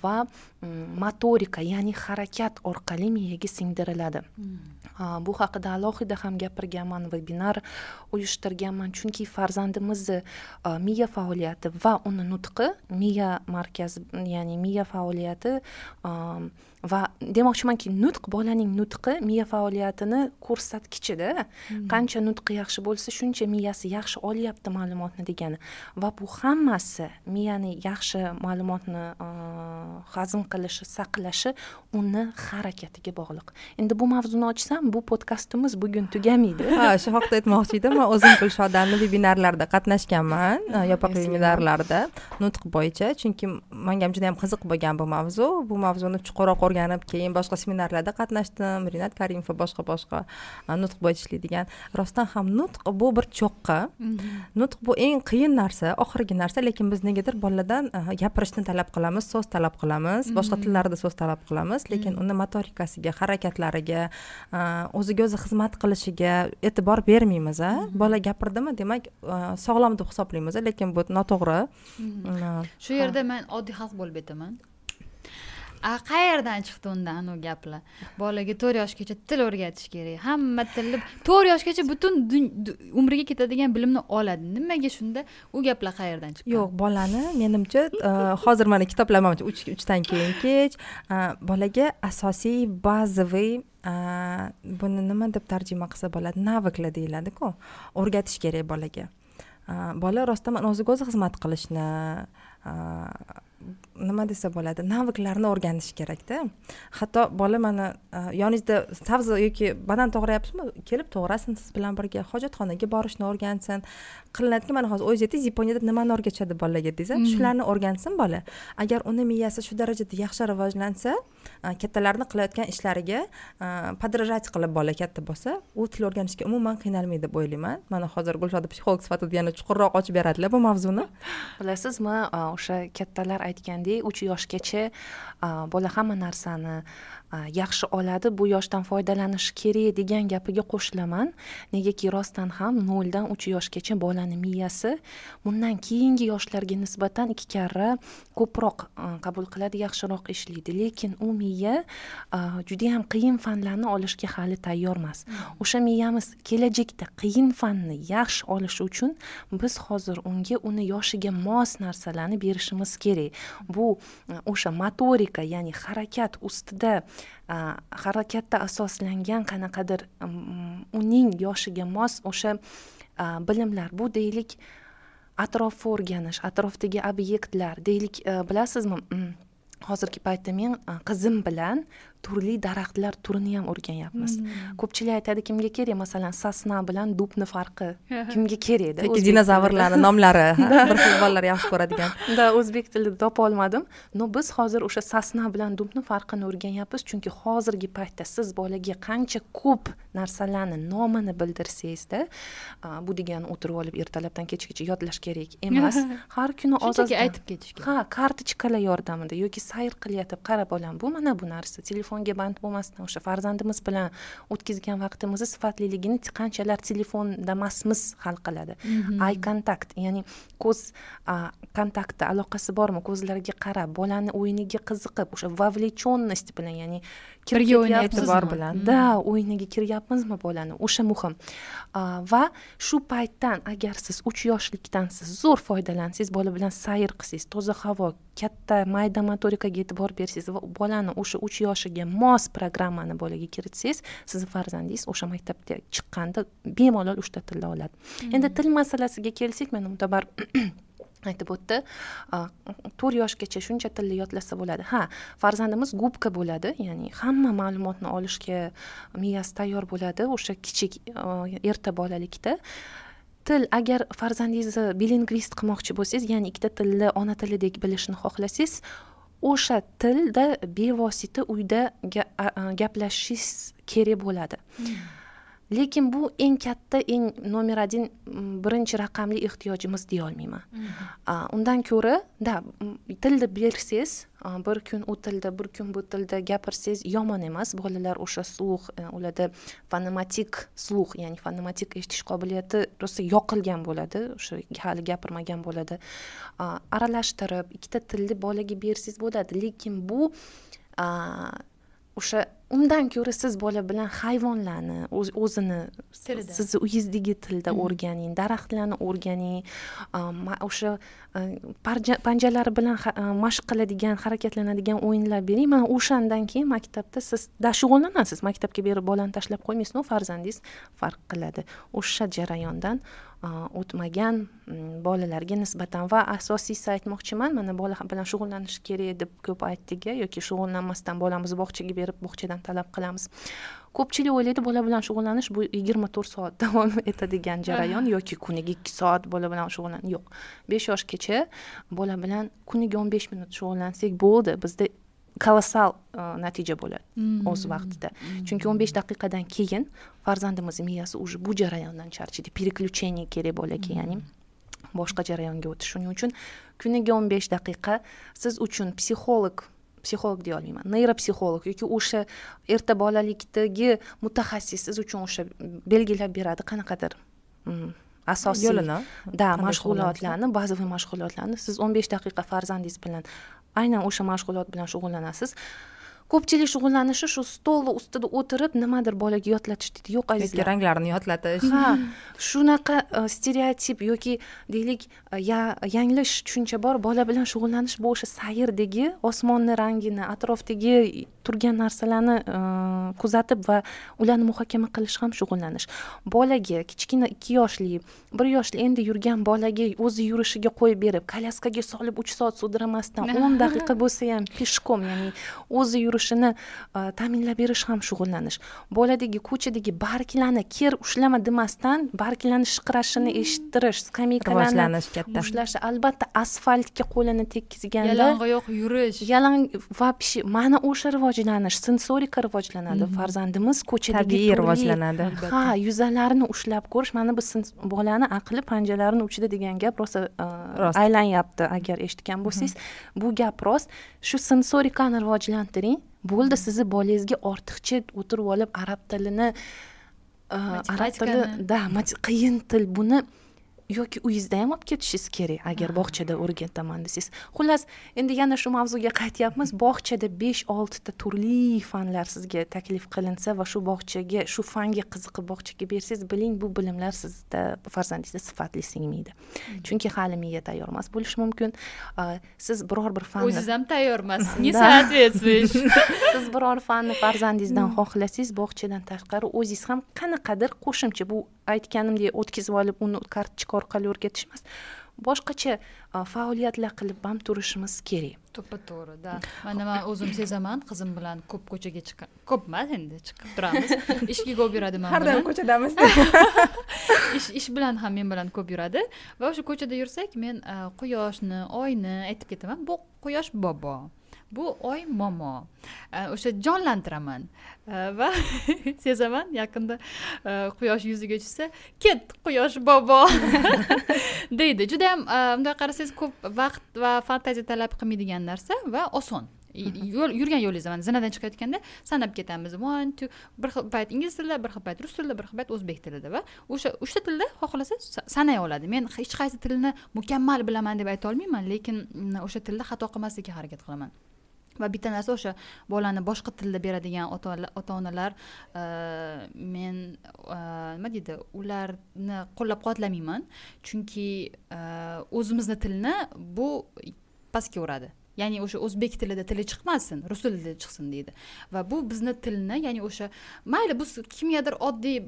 va motorika ya'ni harakat orqali miyaga singdiriladi hmm. bu haqida alohida ham gapirganman vebinar uyushtirganman chunki farzandimizni miya faoliyati va uni nutqi miya markazi ya'ni miya faoliyati va demoqchimanki nutq bolaning nutqi miya faoliyatini ko'rsatkichida hmm. qancha nutqi yaxshi bo'lsa shuncha miyasi yaxshi olyapti ma'lumotni degani. Va bu hammasi miyani yaxshi ma'lumotni hazm qilishi saqlashi uni harakatiga bog'liq. Endi bu mavzuni ochsam bu podkastimiz bugun tugamaydi. Ha shu haqida aytmoqchi edim man o'zim gulshodani vebinarlarda qatnashganman yopiq vebinarlarda nutq bo'yicha. Chunki manga ham juda yam qiziq bo'lgan bu mavzu. Bu mavzuni chuqurroq o'rganib keyin boshqa seminarlarda qatnashdim. Rinat karimov va boshqa boshqa nutq bo'yicha ishlaydigan rostdan ham nutq bu bir cho'qqi mhm. nutq bu eng qiyin narsa oxirgi narsa lekin biz negadir bolalardan gapirishni talab qilamiz so'z talab qilamiz. Mhm. boshqa tillarda so'z talab qilamiz lekin mhm. uni motorikasiga harakatlariga o'ziga o'zi xizmat qilishiga e'tibor bermaymiz a. Bola gapirdimi demak sog'lom deb hisoblaymiz lekin bu noto'g'ri. Shu yerda man oddiy xalq bo'lib aytaman a qayerdan chiqdi unda anavi gaplar? Bolaga to'rt yoshgacha til o'rgatish kerak. Hamma tilni to'rt yoshgacha butun umriga ketadigan bilimni oladi. Nimaga shunda u gaplar qayerdan chiqqan? Yo'q bolani menimcha e, hozir mana kitoblar manimcha uchdan keyin kech. E, bolaga asosiy bazaviy e, buni nima deb tarjima qilsa bo'ladi? Naviklar deyiladiku. O'rgatish kerak bolaga. Bola rostdan o'ziga o'zi xizmat qilishni nima desa bo'ladi naviklarni o'rganish kerakda. Hatto bola mana yoningizda sabzi yoki banan to'g'rayapsizmi? Kelib to'g'rasin siz bilan birga hojatxonaga borishni o'rgansin. Qilinadiki mana hozir o'zingiz aytdingiz yaponiyada nimani o'rgatishadi bolaga desa mhm. shularni o'rgansin bola. Agar uni miyasi shu darajada yaxshi rivojlansa Э, kattalarni qilayotgan ishlariga э, подражать qilib bola katta bo'lsa u til o'rganishga umuman qiynalmaydi deb o'ylayman. Mana hozir gulshoda psixolog sifatida yana chuqurroq ochib beradilar bu mavzuni. Bilasizmi e, o'sha kattalar aytgandek uch yoshgacha e, bola hamma narsani yaxshi oladi bu yoshdan foydalanish kerak degan gapiga qo'shilaman. Negaki rostdan ham noldan uch yoshgacha bolani miyasi bundan keyingi yoshlarga nisbatan ikki karra ko'proq qabul qiladi yaxshiroq ishlaydi. Lekin u miya judayam qiyin fanlarni olishga hali tayyor emas hmm. o'sha miyamiz kelajakda qiyin fanni yaxshi olishi uchun biz hozir unga uni yoshiga mos narsalarni berishimiz kerak. Bu o'sha motorika ya'ni harakat ustida harakatda asoslangan qanaqadir uning yoshiga mos o'sha bilimlar bu deylik atrofni o'rganish atrofdagi obyektlar deylik э, bilasizmi? Hozirgi paytda men qizim bilan turli daraxtlar turini ham o'rganyapmiz. Hmm. ko'pchilik aytadi kimga kerak? Masalan sosna bilan dubni farqi. Kimga kerakda yoki dinozavrlarni nomlari bir xil bolalar yaxshi ko'radigan. Да o'zbek tilida topolmadim но biz hozir o'sha sosna bilan dubni farqini o'rganyapmiz chunki hozirgi paytda siz bolaga qancha ko'p narsalarni nomini bildirsangizda bu degani o'tirib olib ertalabdan kechgacha yodlash kerak emas. Har kuni shunchaki aytib ketish kerak ha kartochkalar yordamida yoki sayr qilyotib qara bolam bu mana bu narsa telefon telefonga band bo'lmasdan o'sha farzandimiz bilan o'tkazgan vaqtimizni sifatliligini qanchalar telefonda emasmiz hal qiladi ay mhm. kontakt ya'ni ko'z kontakti aloqasi bormi ko'zlariga qarab bolani o'yiniga qiziqib o'sha вовлеченность bilan ya'ni Birga o'ynayapsizmi? E'tibor bilan. da o'yiniga kiryapmizmi bolani o'sha muhim va shu paytdan agar siz uch yoshlikdan siz zo'r foydalansangiz bola bilan sayr qilsangiz toza havo katta mayda motorikaga e'tibor bersangiz va bolani o'sha uch yoshiga mos programmani bolaga kiritsangiz sizni farzandingiz o'sha maktabga chiqqanda bemalol uchta tilni oladi endi til masalasiga kelsak mana mutabar aytib o'tdi to'rt yoshgacha shuncha tilni yodlasa bo'ladi. Ha farzandimiz gubka bo'ladi ya'ni hamma ma'lumotni olishga miyasi tayyor bo'ladi o'sha kichik e, erta bolalikda. Til agar farzandingizni bilingvist qilmoqchi bo'lsangiz ya'ni ikkita tilni ona tilidek bilishni xohlasangiz o'sha tilda bevosita uyda gaplashishingiz kerak bo'ladi. Hmm. Lekin bu eng katta eng nomer один m, birinchi raqamli ehtiyojimiz deyolmayman A, undan ko'ra да tilni bersangiz bir kun u tilda bir kun bu tilda gapirsangiz yomon emas. Bolalar o'sha sluh e, ularda fonematik sluh ya'ni fonematik eshitish qobiliyati rosa yoqilgan bo'ladi o'sha hali gapirmagan bo'ladi. Aralashtirib ikkita tilni bolaga bersangiz bo'ladi. Lekin bu o'sha undan ko'ra siz bola bilan hayvonlarni o'z- o'zini sizni uyingizdagi tilda o'rganing daraxtlarni o'rganing o'sha panjalari bilan mashq qiladigan harakatlanadigan o'yinlar bering. Mana o'shandan keyin maktabda siz shug'ullanasiz maktabga berib bolani tashlab qo'ymaysiz no farzandingiz farq qiladi. O'sha jarayondan o'tmagan bolalarga nisbatan va asosiysi aytmoqchiman mana bola bilan shug'ullanish kerak deb ko'p aytdik yoki shug'ullanmasdan bolamizni bog'chaga berib bog'chadan talab qilamiz. Ko'pchilik o'ylaydi bola bilan shug'ullanish bu yigirma to'rt soat davom etadigan jarayon yoki kuniga ikki soat bola bilan shug'ullan yo'q. Besh yoshgacha bola bilan kuniga o'n besh minut shug'ullansak bo'ldi bizda kolossal e, natija bo'ladi o'z vaqtida. Chunki o'n besh daqiqadan keyin farzandimizni miyasi уже bu jarayondan charchaydi переключение kerak bolaga ya'ni boshqa jarayonga o'tish. Shuning uchun kuniga o'n besh daqiqa siz uchun psixolog psixolog deya olmayman neyropsixolog yoki o'sha erta bolalikdagi mutaxassis siz uchun o'sha belgilab beradi qanaqadir mm, asosiy yo'lini? Да mashg'ulotlarni bazaviy mashg'ulotlarni siz o'n besh daqiqa farzandingiz bilan aynan o'sha mashg'ulot bilan shug'ullanasiz. Ko'pchilik shug'ullanishi shu stolni ustida o'tirib nimadir bolaga yodlatish deydi yo'q yoki azizlar ranglarni yodlatish. Ha shunaqa e, stereotip yoki deylik e, ya- yanglish tushuncha bor bola bilan shug'ullanish bu o'sha sayrdagi osmonni rangini atrofdagi turgan narsalarni e, kuzatib va ularni muhokama qilish ham shug'ullanish. Bolaga kichkina ikki yoshli bir yoshli endi yurgan bolaga o'zi yurishiga qo'yib berib kolyaskaga solib uch soat sudramasdan o'n daqiqa bo'lsa ham peshkom ya'ni o'zi yurishini e, ta'minlab berish ham shug'ullanish. Boladagi ko'chadagi barglarni ker ushlama demasdan barglarni shiqirashini eshittirish skameykalarni rivojlanish katta. ushlashi albatta asfaltga qo'lini tekkizganda yalangoyoq yurish. yalang вообще mana o'sha rivojlanish sensorika rivojlanadi. Farzandimiz ko'chadagi tabiiy rivojlanadi. Ha yuzalarini ushlab ko'rish mana bu bolani aqli panjalarini uchida degan gap rosa Rost. aylanyapti agar eshitgan bo'lsangiz. Bu gap rost. Shu sensorikani rivojlantiring bo'ldi sizni bolangizga ortiqcha o'tirib olib arab tilini uh, arab tili да qiyin til. Buni yoki uyingizda ham olib ketishingiz kerak agar bog'chada o'rgataman desangiz. Xullas endi yana shu mavzuga qaytyapmiz. Bog'chada besh oltita turli fanlar sizga taklif qilinsa va shu bog'chaga shu fanga qiziqib bog'chaga bersangiz biling bu bilimlar sizda farzandingizda sifatli singmaydi. Chunki hali miya tayyor emas bo'lishi mumkin. Siz biror bir fanni o'ziz ham tayyor emasiz не соответствуешь siz biror fanni farzandingizdan xohlasangiz bog'chadan tashqari o'zingiz ham qanaqadir qo'shimcha bu aytganimdek o'tkazib olib uni kartochka orqali o'rgatish emas boshqacha uh, faoliyatlar qilib ham turishimiz kerak. To'ppa to'g'ri да mana man o'zim sezaman qizim bilan ko'p ko'chaga chiqqan ko'p emas endi chiqib turamiz. Ishga ko'p yuradi man har doim ko'chadamiz. Ish ish bilan ham men bilan ko'p yuradi. Va o'sha ko'chada yursak men a, quyoshni oyni aytib ketaman bu quyosh bobo bu oy momo. O'sha jonlantiraman. Va sezaman yaqinda e, quyosh yuziga tushsa ket quyosh bobo! deydi. Judayam a, e, bunday qarasangiz ko'p vaqt va fantaziya talab qilmaydigan narsa va oson. Yo'l yurgan yo'lingizda mana zinadan chiqayotganda sanab ketamiz. One two bir xil payt ingliz tilida bir xil payt rus tilida bir xil payt o'zbek tilida va o'sha uchta tilda xohlasa sanay oladi. Men hech qaysi tilni mukammal bilaman deb ayta olmayman lekin mm, o'sha tilda xato qilmaslikka harakat qilaman. Va bitta narsa o'sha bolani boshqa tilda beradigan ota onalar e, men e, nima deydi ularni qo'llab quvvatlamayman. Chunki e, o'zimizni tilni bu pastga uradi. Ya'ni o'sha o'zbek tilida tili chiqmasin rus tilida chiqsin deydi. Va bu bizni tilni ya'ni o'sha mayli bu kimgadir oddiy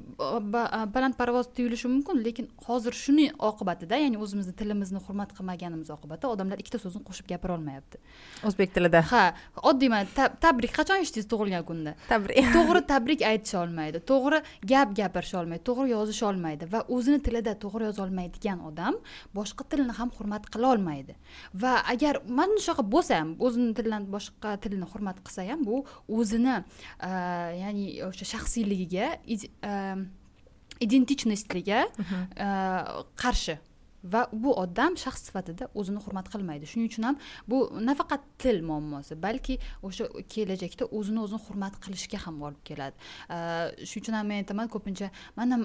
balandparvoz tuyulishi mumkin lekin hozir shuni oqibatida ya'ni o'zimizni tilimizni hurmat qilmaganimiz oqibatida odamlar ikkita so'zni qo'shib gapira olmayapti o'zbek tilida. Ha oddiy mana tabrik qachon eshitdingiz tug'ilgan kunda tabrik. To'g'ri tabrik aytisha olmaydi to'g'ri gap gapirisha olmaydi to'g'ri yozisha olmaydi va o'zini tilida to'g'ri yoza olmaydigan odam boshqa tilni ham hurmat qila olmaydi. Va agar mana shunaqa bo'lsa ham o'zini tilidan boshqa tilni hurmat qilsa ham bu o'zini ya'ni o'sha shaxsiyligiga identichностьliga qarshi. Va bu odam shaxs sifatida o'zini hurmat qilmaydi. Shuning uchun ham bu nafaqat til muammosi balki o'sha kelajakda o'zini o'zini hurmat qilishga ham olib keladi. Shuning uchun ham men aytaman ko'pincha mana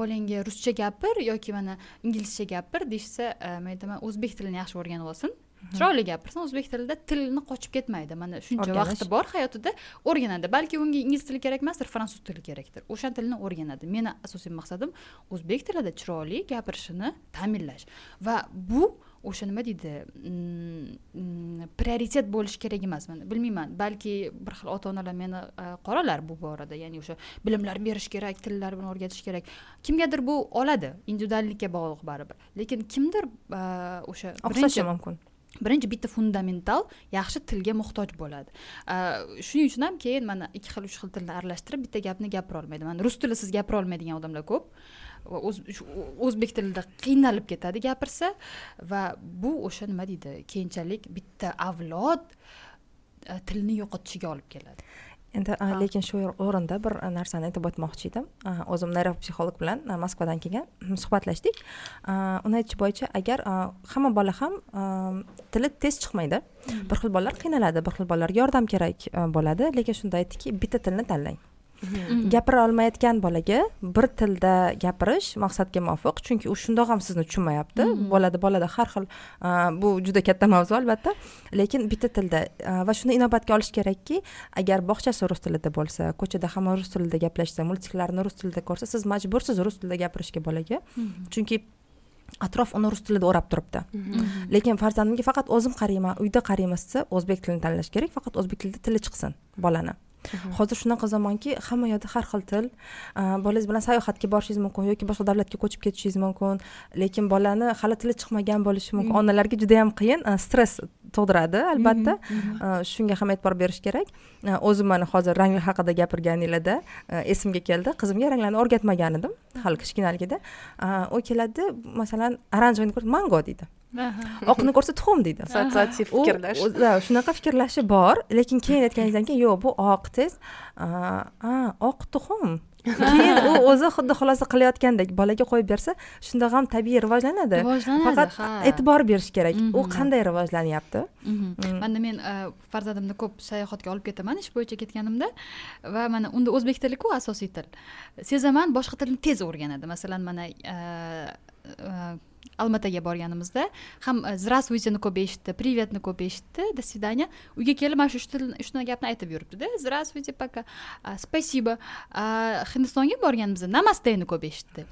bolangga ruscha gapir yoki mana inglizcha gapir deyishsa men aytaman o'zbek tilini yaxshi o'rganib olsin chiroyli gapirsin o'zbek tilida tilni qochib ketmaydi. Mana shuncha vaqti bor hayotida o'rganadi. Balki unga ingliz tili kerak emasdir fransuz tili kerakdir. O'sha tilni o'rganadi. Meni asosiy maqsadim o'zbek tilida chiroyli gapirishini ta'minlash. Va bu o'sha nima deydi mm, prioritet bo'lishi kerak emas. Mana bilmayman balki bir xil ota onalar meni e, qoralar bu borada. Ya'ni o'sha bilimlar berish kerak tillar o'rgatish kerak. Kimgadir bu oladi. Individuallikka bog'liq baribir. Lekin kimdir e, o'sha oqsashi mumkin birinchi bitta fundamental yaxshi tilga muhtoj bo'ladi. Shuning uchun ham keyin mana ikki xil uch xil tilni aralashtirib bitta gapni gapira olmaydi mana rus tilisiz gapira olmaydigan odamlar ko'p. O'zbek tilida qiynalib ketadi gapirsa va bu o'sha nima deydi keyinchalik bitta avlod tilni yo'qotishiga olib keladi. Endi lekin shu o'rinda bir narsani aytib o'tmoqchi edim. O'zim neyropsixolog bilan moskvadan kelgan suhbatlashdik. Uni aytishi bo'yicha agar hamma bola ham tili tez chiqmaydi bir xil bolalar qiynaladi bir xil bolalarga yordam kerak bo'ladi. Lekin shunda aytdiki bitta tilni tanlang. Gapira olmayotgan bolaga bir tilda gapirish maqsadga muvofiq. Chunki u shundoq ham sizni tushunmayapti. Mhm. bo'ladi bolada har xil bu juda katta mavzu albatta. Lekin bitta tilda va shuni inobatga olish kerakki agar bog'chasi rus tilida bo'lsa ko'chada hamma rus tilida gaplashsa multiklarni rus tilida ko'rsa siz majbursiz rus tilida gapirishga bolaga. Mhm. chunki atrof uni rus tilida o'rab turibdi. Lekin farzandimga faqat o'zim qarayman uyda qarayman desa o'zbek tilini tanlash kerak faqat o'zbek tilida tili chiqsin bolani hozir shunaqa zamonki hamma yoqda har xil til bolangiz bilan sayohatga borishingiz mumkin yoki boshqa davlatga ko'chib ketishingiz mumkin lekin bolani hali tili chiqmagan bo'lishi mumkin. Onalarga juda yam qiyin stress tug'diradi albatta. Shunga ham e'tibor berish kerak. O'zim mana hozir ranglar haqida gapirganinglarda esimga keldi. Qizimga ranglarni o'rgatmagan edim hali kichkinaligida u keladi masalan oranjeviyni ko'rsa mango deydi oqni ko'rsa tuxum deydi. Assotsiativ fikrlash. shunaqa fikrlashi bor lekin keyin aytganingizdan keyin yo'q bu oq tez oq tuxum. Keyin u o'zi xuddi xulosa qilayotgandek bolaga qo'yib bersa shunda ham tabiiy rivojlanadi. Rivojlanadi faqat e'tibor berish kerak. U mhm. qanday rivojlanyapti? Mhm. mm. mana men farzandimni ko'p sayohatga olib ketaman ish bo'yicha ketganimda va mana unda o'zbek tiliku asosiy til. Sezaman boshqa tilni tez o'rganadi. Masalan mana olmaotaga borganimizda ham здравствуйтeni ko'p eshitdi приветni ko'p eshitdi до свидания uyga kelib mana shu shunaqa gapni aytib yuribdida здравствуйте пока спасибо hindistonga borganimizda namasteni ko'p eshitdi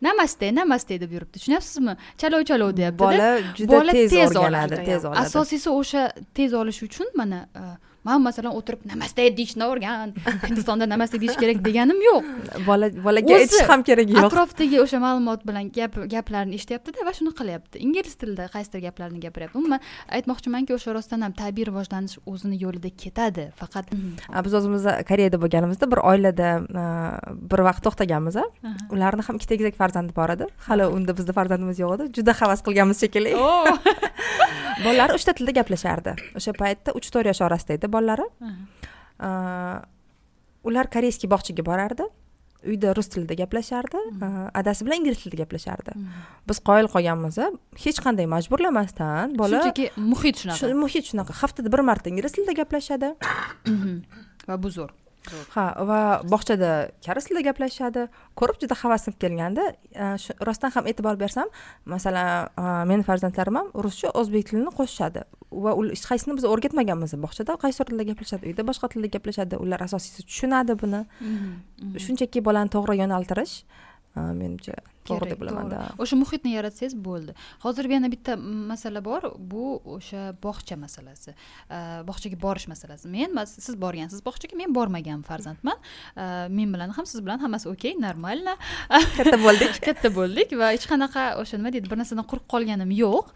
namaste namaste deb yuribdi tushunyapsizmi chalov chalov deyapti bola juda tez o'rganadi tez oladi asosiysi o'sha tez olish uchun mana e, man masalan o'tirib namaste deyishni o'rgan hindistonda namaste deyish kerak deganim yo'q. Bola bolaga aytish ham keragi yo'q. atrofdagi o'sha ma'lumot bilan gap gaplarni eshityaptida va shuni qilyapti. Ingliz tilida qaysidir gaplarni gapiryapti? Umuman aytmoqchimanki o'sha rostdan ham tabiiy rivojlanish o'zini yo'lida ketadi faqat biz o'zimiz koreyada bo'lganimizda bir oilada bir vaqt to'xtaganmiz ularni ham ikkita egizak farzandi bor edi. Hali unda bizni farzandimiz yo'q edi. Juda havas qilganmiz shekilli bolalar uchta tilda gaplashardi. O'sha paytda uch to'rt yosh orasida edi bolalari ular koreyskiy bog'chaga borardi. Uyda rus tilida gaplashardi. Adasi bilan ingliz tilida gaplashardi. Biz qoyil qolganmiz hech qanday majburlamasdan bola shunchaki muhit shunaqa. Muhit shunaqa. Haftada bir marta ingliz tilida gaplashadi. Va bu zo'r ha va bog'chada koreys tilida gaplashishadi. Ko'rib juda havasim kelganda rostdan ham e'tibor bersam masalan meni farzandlarim ham ruscha o'zbek tilini qo'shishadi. Va hech qaysini biz o'rgatmaganmiz. Bog'chada qaysi tilda gaplashadi uyda boshqa tilda gaplashadi ular asosiysi tushunadi buni. Mhm, mhm. shunchaki bolani to'g'ri yo'naltirish menimcha bilamanda to'g'ri. o'sha muhitni yaratsangiz bo'ldi. Hozir yana bitta masala bor bu o'sha bog'cha masalasi. Bog'chaga borish masalasi. Men siz borgansiz bog'chaga men bormagan farzandman. Men bilan ham siz bilan hammasi okey normalno katta bo'ldik. Katta bo'ldik va hech qanaqa o'sha nima deydi bir narsadan quruq qolganim yo'q.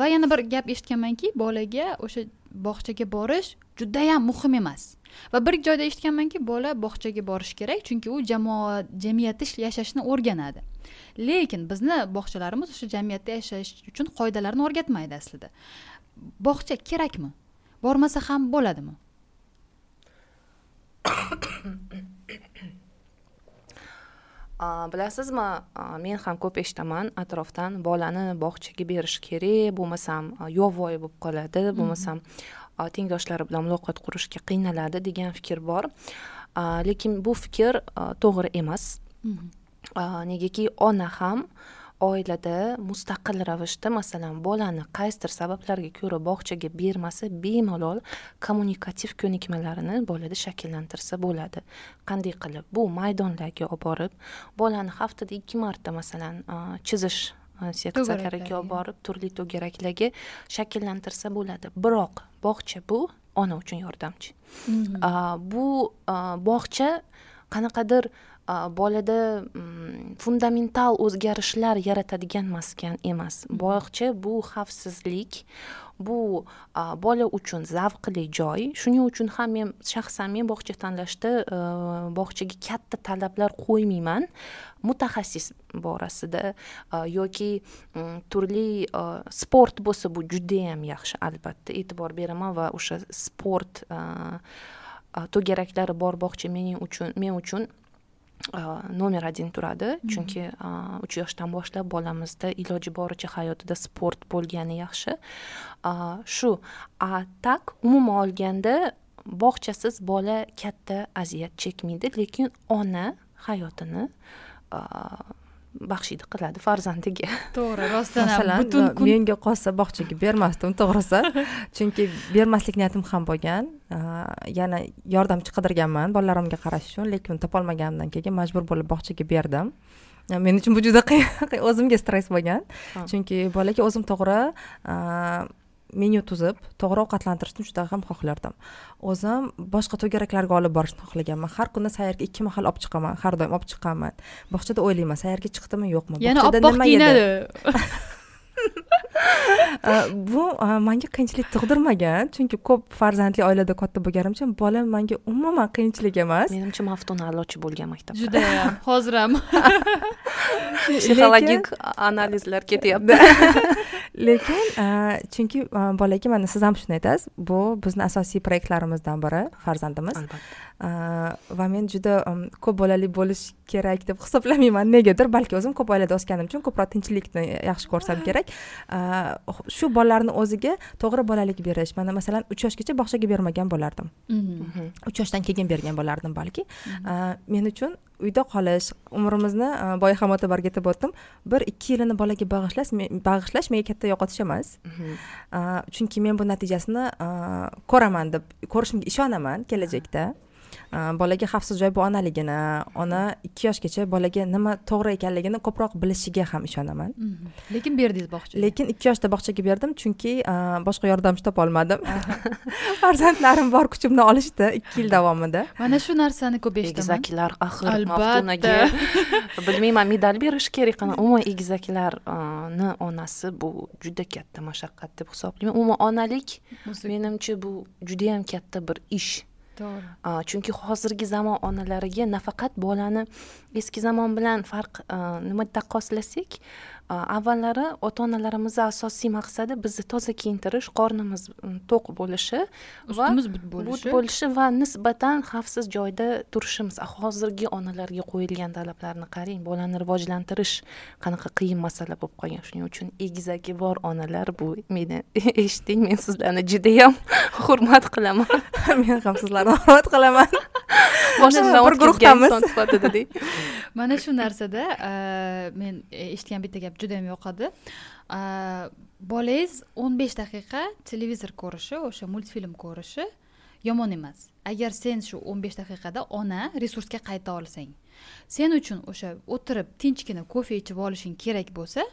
Va yana bir gap eshitganmanki bolaga o'sha bog'chaga borish judayam muhim emas. Va bir joyda eshitganmanki bola bog'chaga borishi kerak chunki u jamoat jamiyatda yashashni o'rganadi lekin bizni bog'chalarimiz o'sha jamiyatda yashash uchun qoidalarni o'rgatmaydi aslida. Bog'cha kerakmi? Bormasa ham bo'ladimi? Bilasizmi men ham ko'p eshitaman atrofdan bolani bog'chaga berish kerak bo'lmasam yovvoyi bo'lib qoladi bo'lmasam a, tengdoshlari bilan muloqot qurishga qiynaladi degan fikr bor. Lekin bu fikr to'g'ri emas. Mhm. Negaki ona ham oilada mustaqil ravishda masalan bolani qaysidir sabablarga ko'ra bog'chaga bermasa bemalol kommunikativ ko'nikmalarini bolada shakllantirsa bo'ladi qanday qilib bu maydonlarga olib borib bolani haftada ikki marta masalan chizish seksiyalariga olib borib turli to'garaklarga shakllantirsa bo'ladi biroq bog'cha bu ona uchun yordamchi bu bog'cha qanaqadir bolada fundamental o'zgarishlar yaratadigan maskan emas bog'cha bu xavfsizlik bu bola uchun zavqli joy shuning uchun ham men shaxsan men bog'cha tanlashda bog'chaga katta talablar qo'ymayman mutaxassis borasida yoki turli sport bo'lsa bu judayam yaxshi albatta e'tibor beraman va o'sha sport to'garaklari bor bog'cha mening uchun men uchun nomer один turadi chunki uch yoshdan boshlab bolamizda iloji boricha hayotida sport bo'lgani yaxshi shu a tak umuman olganda bog'chasiz bola katta aziyat chekmaydi lekin ona hayotini baxshida qiladi farzandiga. To'g'ri rostdan ham butun kun menga qolsa bog'chaga bermasdim to'g'risi. Chunki bermaslik niyatim ham bo'lgan. Yana yordamchi qidirganman bolalarimga qarash uchun lekin topolmaganimdan keyin majbur bo'lib bog'chaga berdim. Men uchun bu juda qiyin o'zimga stress bo'lgan. Chunki bolaga o'zim to'g'ri menyu tuzib to'g'ri ovqatlantirishni juda ham xohlardim. O'zim boshqa to'garaklarga olib borishni xohlaganman. Har kuni sayrga ikki mahal olib chiqaman har doim olib chiqqanman bog'chada o'ylayman sayrga chiqdimi yo'qmi? Yana oppoq kiyinadi bu manga qiyinchilik tug'dirmagan chunki ko'p farzandli oilada katta bo'lganimcha bolam manga umuman qiyinchilik emas. Menimcha maftun a'lochi bo'lgan maktabda judayam hozir ham. Psixologik analizlar ketyapti lekin uh, chunki uh, bolaga mana siz ham shuni aytasiz. Bu bizni asosiy proyektlarimizdan biri farzandimiz. Uh, va men juda um, ko'p bolali bo'lish kerak deb hisoblamayman negadir balki o'zim ko'p oilada o'sganim uchun ko'proq tinchlikni yaxshi ko'rsam kerak. Shu bolalarni o'ziga to'g'ri bolalik berish mana masalan uch yoshgacha bog'chaga bermagan bo'lardim. Mhm. Mhm. uch yoshdan keyin bergan bo'lardim balki. Uh, men uchun uyda qolish umrimizni uh, boya ham o'tabarga aytib o'tdim. Bir ikki yilini bolaga bag'ishlash bag'ishlash menga katta yo'qotish emas. Mhm. Uh, chunki men bu natijasini uh, ko'raman deb ko'rishimga ishonaman kelajakda bolaga xavfsiz joy bu onaligini ona ikki yoshgacha bolaga nima to'g'ri ekanligini ko'proq bilishiga ham ishonaman. Mhm. lekin berdingiz bog'chaga. Lekin ikki yoshda bog'chaga berdim chunki uh, boshqa yordamchi topolmadim farzandlarim bor kuchimni olishdi ikki yil davomida. Mana shu narsani ko'p eshitaman. Egizaklar axir Albatta. maftunaga. Bilmayman medal berish kerak umuman egizaklarni onasi bu juda katta mashaqqat deb hisoblayman. Umuman onalik menimcha bu judayam katta bir ish to'g'ri. A, chunki hozirgi zamon onalariga nafaqat bolani eski zamon bilan farq nima taqqoslasak avvallari ota onalarimizni asosiy maqsadi bizni toza kiyintirish qornimiz to'q bo'lishi ustimiz but but bo'lishi bo'lishi va nisbatan xavfsiz joyda turishimiz. Hozirgi onalarga qo'yilgan talablarni qarang bolani rivojlantirish qanaqa qiyin masala bo'lib qolgan. Shuning uchun egizagi bor onalar bu meni eshiting men sizlarni judayam hurmat qilaman. Men ham sizlarni hurmat qilaman. Boshidan bir guruhdamiz sifatida mana shu narsada men eshitgan bitta gap judayam yoqadi. Bolangiz o'n besh daqiqa televizor ko'rishi o'sha multfilm ko'rishi yomon emas. Agar sen shu o'n besh daqiqada ona resursga qayta olsang sen uchun o'sha o'tirib tinchgina kofe ichib olishing kerak bo'lsa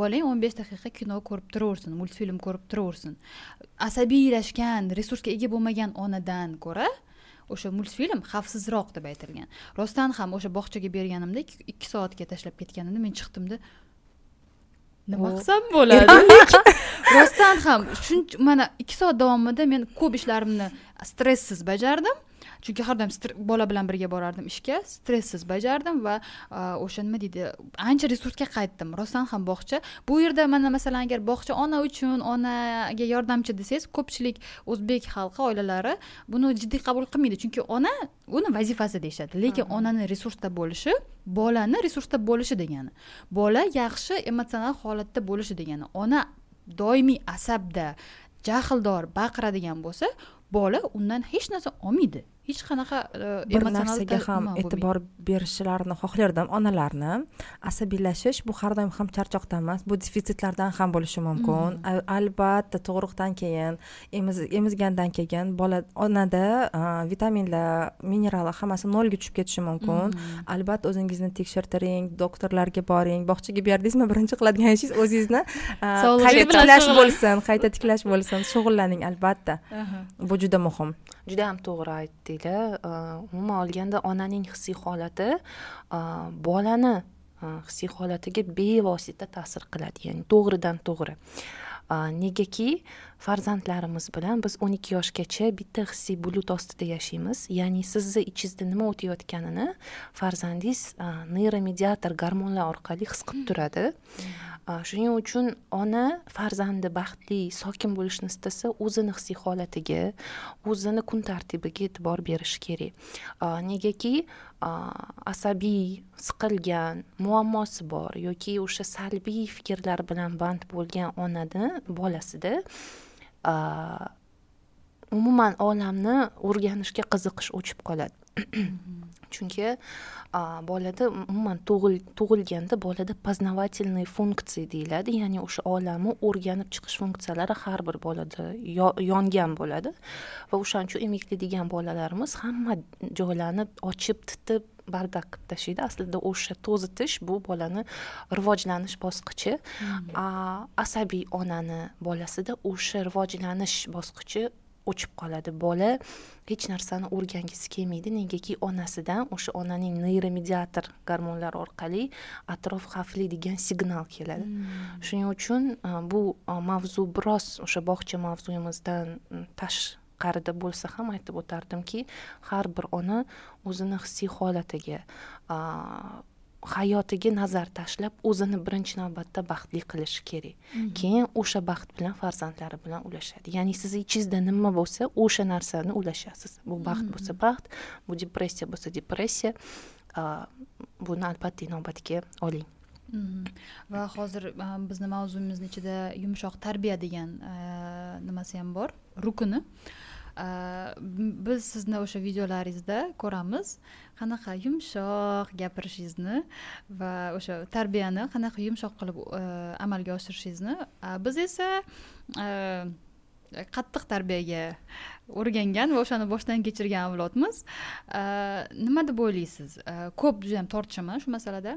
bolang o'n besh daqiqa kino ko'rib turaversin multfilm ko'rib turaversin. Asabiylashgan resursga ega bo'lmagan onadan ko'ra o'sha multfilm xavfsizroq deb aytilgan. Rostdan ham o'sha bog'chaga berganimda ikki soatga tashlab ketganimda men chiqdimda nima qilsam bo'ladi? Rostdan ham shuncha mana ikki soat davomida men ko'p ishlarimni stressiz bajardim chunki har doim bola bilan birga borardim ishga stresssiz bajardim va o'sha nima deydi ancha resursga qaytdim. Rostdan ham bog'cha. Bu yerda mana masalan agar bog'cha ona uchun onaga yordamchi desangiz ko'pchilik o'zbek xalqi oilalari buni jiddiy qabul qilmaydi. Chunki ona uni vazifasi deyishadi. Lekin onani resursda bo'lishi bolani resursda bo'lishi degani bola yaxshi emotsional holatda bo'lishi degani ona doimiy asabda jahldor baqiradigan bo'lsa bola undan hech narsa olmaydi hech qanaqa e, bir narsaga ham e'tibor berishlarini xohlardim. Onalarni asabiylashish bu har doim ham charchoqdan emas bu defitsitlardan ham bo'lishi mumkin. Mm-hmm. albatta tug'ruqdan keyin emizgandan keyin bola onada e, vitaminlar minerallar hammasi nolga tushib ketishi mumkin. Mm-hmm. albatta o'zingizni tekshirtiring doktorlarga boring bog'chaga berdingizmi birinchi qiladigan ishingiz o'zingizni e, qayta tiklash bo'lsin qayta tiklash bo'lsin shug'ullaning albatta. Bu juda muhim juda ham to'g'ri aytdinglar. Umuman olganda onaning hissiy holati bolani hissiy holatiga bevosita ta'sir qiladi ya'ni to'g'ridan to'g'ri. Negaki farzandlarimiz bilan biz o'n ikki yoshgacha bitta hissiy bulut ostida yashaymiz. Ya'ni sizni ichingizda nima o'tayotganini farzandingiz neyromediator gormonlar orqali his qilib turadi. Hmm. Э, shuning uchun ona farzandi baxtli sokin bo'lishni istasa o'zini hissiy holatiga o'zini kun tartibiga e'tibor berishi kerak. Э, negaki э, asabiy siqilgan muammosi bor yoki o'sha salbiy fikrlar bilan band bo'lgan onani bolasida umuman olamni o'rganishga qiziqish o'chib qoladi. chunki bolada umuman tug'ilganda bolada познавательный funksiya deyiladi. Ya'ni o'sha olamni o'rganib chiqish funksiyalari har bir bolada yongan bo'ladi. Va o'shaning uchun emiklaydigan bolalarimiz hamma joylarni ochib titib bardak qilib tashlaydi. Aslida o'sha to'zitish bu bolani rivojlanish bosqichi. Asabiy onani bolasida o'sha rivojlanish bosqichi o'chib qoladi bola. Hech narsani o'rgangisi kelmaydi. Negaki onasidan o'sha onaning neyromediator gormonlar orqali atrof xavfli degan signal keladi. Hmm. shuning uchun bu mavzu biroz o'sha bog'cha mavzuyimizdan tashqarida bo'lsa ham aytib o'tardimki har bir ona o'zini hissiy holatiga hayotiga nazar tashlab o'zini birinchi navbatda baxtli qilishi kerak mhm. keyin o'sha baxt bilan farzandlari bilan ulashadi ya'ni sizni ichingizda nima bo'lsa o'sha narsani ulashasiz bu baxt mhm. bo'lsa baxt bu depressiya bo'lsa depressiya buni albatta inobatga oling mhm. va hozir bizni mavzuyimizni ichida yumshoq tarbiya degan nimasi ham bor rukuni biz sizni o'sha videolaringizda ko'ramiz qanaqa yumshoq gapirishingizni va o'sha tarbiyani qanaqa yumshoq qilib amalga oshirishingizni biz esa qattiq tarbiyaga o'rgangan va o'shani boshdan kechirgan avlodmiz. Nima deb o'ylaysiz? Ko'p judayam tortishaman shu masalada?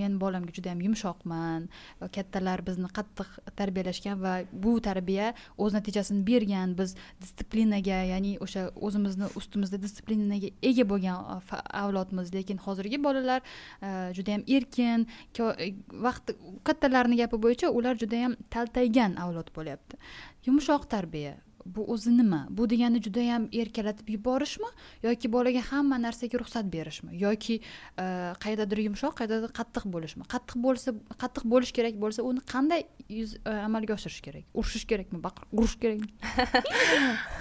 Men bolamga judayam yumshoqman kattalar bizni qattiq tarbiyalashgan va bu tarbiya o'z natijasini bergan biz disiplinaga ya'ni o'sha o'zimizni ustimizda disiplinaga ega bo'lgan e, avlodmiz. Lekin hozirgi bolalar e, judayam erkin e, vaqt kattalarni gapi bo'yicha ular judayam taltaygan avlod bo'lyapti. Yumshoq tarbiya bu o'zi nima? Bu degani judayam erkalatib yuborishmi yoki bolaga hamma narsaga ruxsat berishmi yoki e, qaydadir yumshoq qaydadir qattiq bo'lishmi? Qattiq bo'lsa qattiq bo'lish kerak bo'lsa uni qanday yuz e, amalga oshirish kerak? Urishish kerakmi? Urish kerakmi?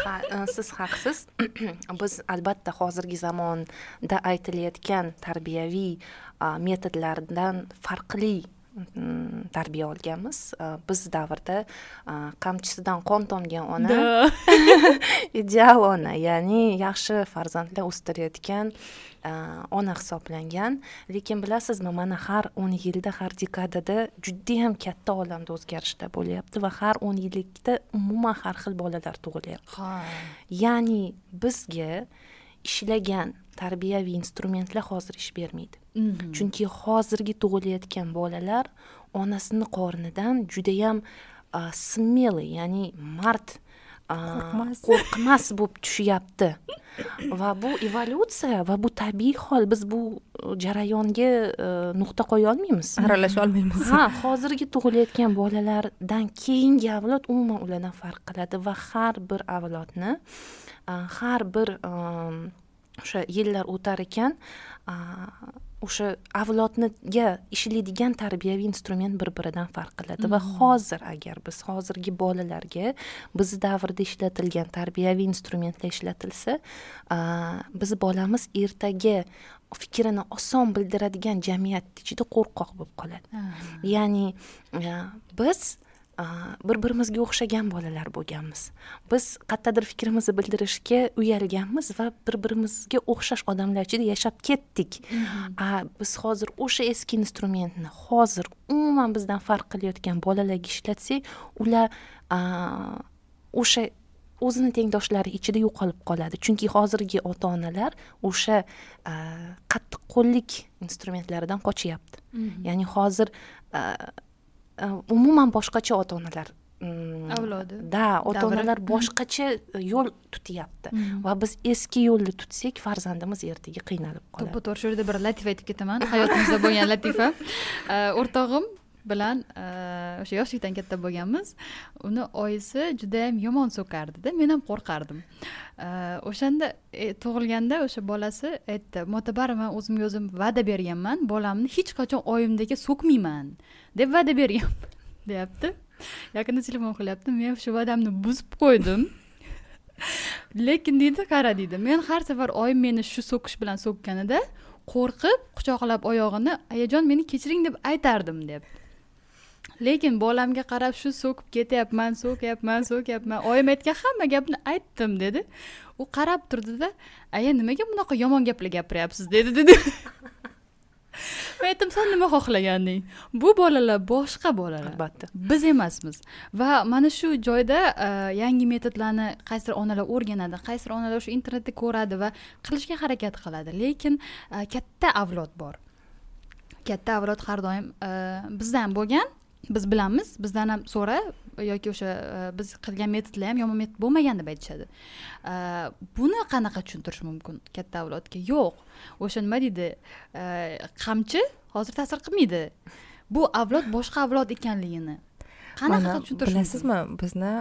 Ha e, siz haqsiz. Biz albatta hozirgi zamonda aytilayotgan tarbiyaviy metodlardan farqli tarbiya olganmiz. Biz davrda qamchisidan qon tomgan ona ideal ona ya'ni yaxshi farzandlar o'stirayotgan ona hisoblangan. Lekin bilasizmi mana har o'n yilda har dekadada judayam katta olamda o'zgarishlar bo'lyapti va har o'n yillikda umuman har xil bolalar tug'ilyapti. Ya'ni bizga ishlagan tarbiyaviy instrumentlar hozir ish bermaydi Mhm. chunki hozirgi tug'ilayotgan bolalar onasini qornidan judayam smeli ya'ni mard Qo'rqmas. qo'rqmas bo'lib tushyapti va bu evolyutsiya va bu tabiiy hol biz bu jarayonga e, nuqta qo'ya olmaymiz aralasha olmaymiz ha hozirgi tug'ilayotgan bolalardan keyingi avlod umuman ulardan farq qiladi va har bir avlodni har bir am, o'sha yillar o'tar ekan o'sha avlodniga ishlaydigan tarbiyaviy instrument bir biridan farq qiladi va hozir agar biz hozirgi bolalarga bizni davrda ishlatilgan tarbiyaviy instrumentlar ishlatilsa biz bolamiz ertaga fikrini oson bildiradigan jamiyat ichida qo'rqoq bo'lib qoladi. Ya'ni biz bir birimizga o'xshagan bolalar bo'lganmiz. Biz qayerdadir fikrimizni bildirishga uyalganmiz va bir birimizga o'xshash odamlar ichida yashab ketdik. A biz hozir o'sha eski instrumentni hozir umuman bizdan farq qilayotgan bolalarga ishlatsak ular o'sha o'zini tengdoshlari ichida yo'qolib qoladi. Chunki hozirgi ota onalar o'sha qattiqqo'llik instrumentlaridan qochyapti Mhm. ya'ni hozir umuman boshqacha ota onalar Avlodi. da ota onalar boshqacha yo'l tutyapti va biz eski yo'lni tutsak farzandimiz ertaga qiynalib qoladi to'ppa to'g'ri shu yerda bir latifa aytib ketaman hayotimizda bo'lgan latifa o'rtog'im bilan eh, o'sha yoshlikdan katta bo'lganmiz. Uni oyisi judayam yomon so'kardida men ham qo'rqardim. Eh, o'shanda e, tug'ilganda o'sha bolasi aytdi motabar man o'zimga o'zim va'da berganman bolamni hech qachon oyimdagi so'kmayman deb va'da berganman deyapti. Yaqinda telefon qilyapti men shu va'damni buzib qo'ydim lekin deydi qara deydi men har safar oyim meni shu so'kish bilan so'kkanida qo'rqib quchoqlab oyog'ini ayajon meni kechiring deb aytardim deb lekin bolamga qarab shu so'kib ketyapman so'kyapman so'kyapman. Oyim aytgan hamma gapni aytdim dedi. U qarab turdida aya nimaga bunaqa yomon gaplar gapiryapsiz? dedi dedi. Men aytdim san nima xohlaganing bu bolalar boshqa bolalar. Albatta. Biz emasmiz. Va mana shu joyda uh, yangi metodlarni qaysidir onalar o'rganadi qaysidir onalar o'sha internetda ko'radi va qilishga harakat qiladi. Lekin uh, katta avlod bor. Katta avlod har doim uh, bizda ham bo'lgan biz bilamiz bizdan ham so'ra yoki o'sha e, biz qilgan metodlar ham yomon metod bo'lmagan deb aytishadi. E, buni qanaqa tushuntirish mumkin katta avlodga? Yo'q. O'sha nima deydi? E, qamchi hozir ta'sir qilmaydi. Bu avlod boshqa avlod ekanligini qanaqa qilib tushuntirish bilasizmi bizni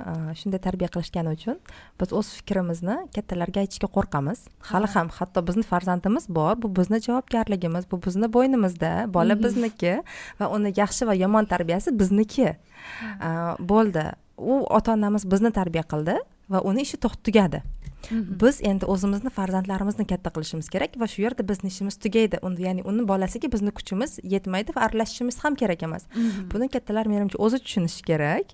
shunday tarbiya qilishgani uchun biz o'z fikrimizni kattalarga aytishga qo'rqamiz. Hali Ha. ham hatto bizni farzandimiz bor bu bizni javobgarligimiz bu bizni bo'ynimizda bola bizniki va uni yaxshi va yomon tarbiyasi bizniki. Bo'ldi. U ota onamiz bizni tarbiya qildi va uni ishi tugadi. Mhm. biz endi o'zimizni farzandlarimizni katta qilishimiz kerak va shu yerda bizni ishimiz tugaydi. Ya'ni uni bolasiga bizni kuchimiz yetmaydi va aralashishimiz ham kerak emas. Mhm. buni kattalar menimcha o'zi tushunishi kerak.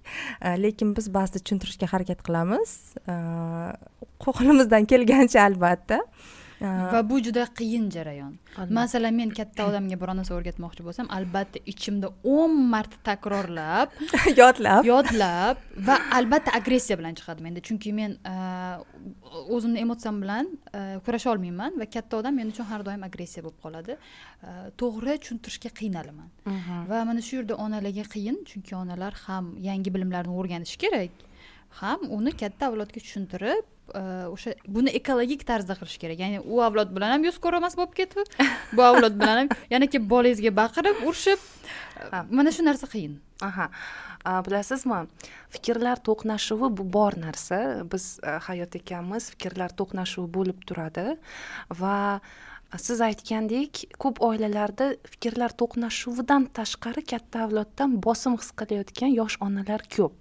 Lekin biz ba'zida tushuntirishga harakat qilamiz. Qo'limizdan kelgancha albatta va bu juda qiyin jarayon. Masalan men katta odamga biror narsa o'rgatmoqchi bo'lsam albatta ichimda o'n marta takrorlab yodlab. yodlab va albatta agressiya bilan chiqadi menda chunki men o'zimni emotsiyam bilan kurasha olmayman va katta odam men uchun har doim agressiya bo'lib qoladi. To'g'ri tushuntirishga qiynalaman. Mhm. va mana shu yerda onalarga qiyin chunki onalar ham yangi bilimlarni o'rganishi kerak ham uni katta avlodga tushuntirib o'sha buni ekologik tarzda qilish kerak. Ya'ni u avlod bilan ham yuz ko'rmas bo'lib ketib bu avlod bilan ham. Yana kelib bolangizga baqirib urishib mana shu narsa qiyin. Aha. Bilasizmi fikrlar to'qnashuvi bu bor narsa. Biz a, hayot ekanmiz fikrlar to'qnashuvi bo'lib turadi va siz aytgandek ko'p oilalarda fikrlar to'qnashuvidan tashqari katta avloddan bosim his qilayotgan yosh onalar ko'p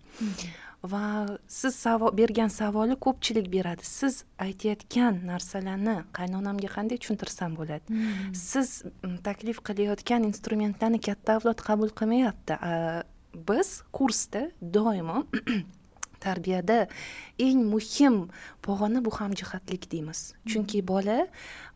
va siz savol bergan savolni ko'pchilik beradi. Siz aytayotgan narsalarni qaynonamga qanday tushuntirsam bo'ladi? Siz mm, taklif qilayotgan instrumentlarni katta avlod qabul qilmayapti. Biz kursda doimo tarbiyada eng muhim pog'ona bu hamjihatlik deymiz. Chunki bola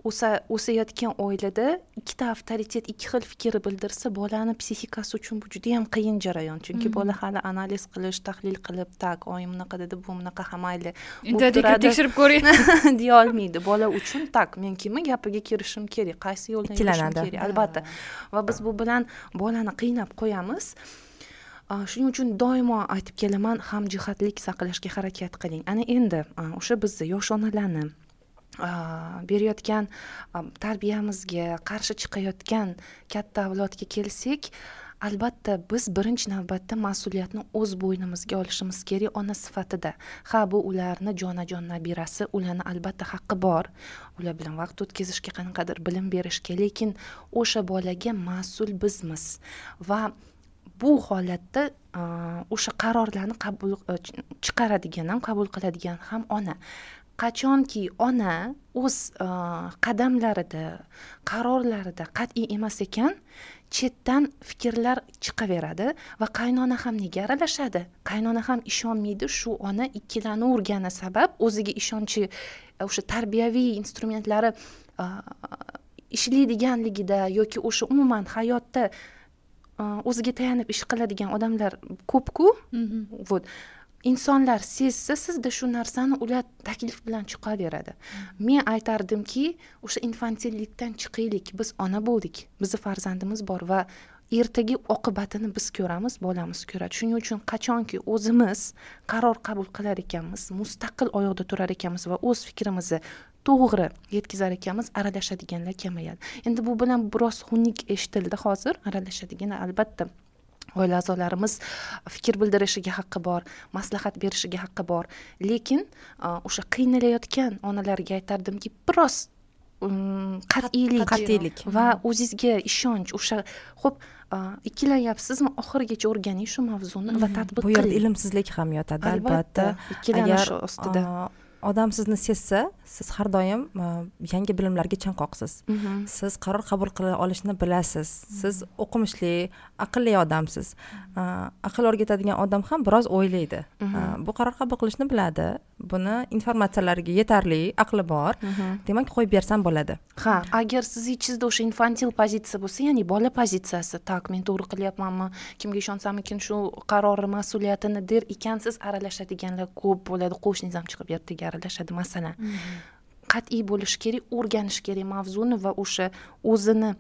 o'sa o'sayotgan oilada ikkita avtoritet ikki xil fikr bildirsa bolani psixikasi uchun bu judayam qiyin jarayon. Chunki bola hali analiz qilish tahlil qilib tak oyim bunaqa dedi bu bunaqa ha mayli tekshirib ko'ring. Deyolmaydi bola uchun tak men kimni gapiga kirishim kerak? Qaysi yo'ldan yurishim kerak? Albatta. Va biz bu bilan bolani qiynab qo'yamiz shuning uchun doimo aytib kelaman hamjihatlik saqlashga harakat qiling. Ana endi o'sha bizni yosh onalarni berayotgan tarbiyamizga qarshi chiqayotgan katta avlodga kelsak albatta biz birinchi navbatda mas'uliyatni o'z bo'ynimizga olishimiz kerak ona sifatida. Ha bu ularni jonajon nabirasi ularni albatta haqqi bor. Ular bilan vaqt o'tkazishga qanaqadir bilim berishga lekin o'sha bolaga mas'ul bizmiz. Va bu holatda o'sha qarorlarni qabul e, chiqaradigan ham qabul qiladigan ham ona. Qachonki ona o'z e, qadamlarida qarorlarida qat'iy emas ekan chetdan fikrlar chiqaveradi va qaynona ham nega aralashadi? Qaynona ham ishonmaydi shu ona ikkilanavergani sabab o'ziga ishonchi e, o'sha tarbiyaviy instrumentlari ishlaydiganligida yoki o'sha umuman hayotda o'ziga tayanib ish qiladigan odamlar ko'pku. Вот. Insonlar sezsa sizda shu narsani ular taklif bilan chiqaveradi. Men aytardimki o'sha infantillikdan chiqaylik biz ona bo'ldik bizni farzandimiz bor va ertaga oqibatini biz ko'ramiz bolamiz ko'radi. Shuning uchun qachonki o'zimiz qaror qabul qilar ekanmiz mustaqil oyoqda turar ekanmiz va o'z fikrimizni to'g'ri yetkazar ekanmiz aralashadiganlar kamayadi. Endi bu bilan biroz xunuk eshitildi hozir aralashadigan albatta. Oila a'zolarimiz fikr bildirishiga haqqi bor maslahat berishiga haqqi bor. Lekin o'sha qiynalayotgan onalarga aytardimki biroz qat'iylik qat'iylik. va o'zizga ishonch o'sha ho'p ikkilanyapsizmi oxirigacha o'rganing shu mavzuni va tadbiq qiling bu yerda ilmsizlik ham yotadi albatta ikkilanish ostida odam sizni sezsa siz har doim yangi bilimlarga chanqoqsiz. Mhm. siz qaror qabul qila olishni bilasiz. Siz o'qimishli aqlli odamsiz. Aql o'rgatadigan odam ham biroz o'ylaydi. Mhm. bu qaror qabul qilishni biladi. Buni informatsiyalariga yetarli aqli bor. Demak qo'yib bersam bo'ladi. Ha agar sizni ichingizda o'sha infantil pozitsiya bo'lsa ya'ni bola pozitsiyasi tak men to'g'ri qilyapmanmi? Kimga ishonsamikin shu qarorni mas'uliyatini der ekansiz aralashadiganlar ko'p bo'ladi. Qo'shningiz ham chiqib ertaga aralashadi masalan mhm. qat'iy bo'lishi kerak o'rganish kerak mavzuni va o'sha o'zini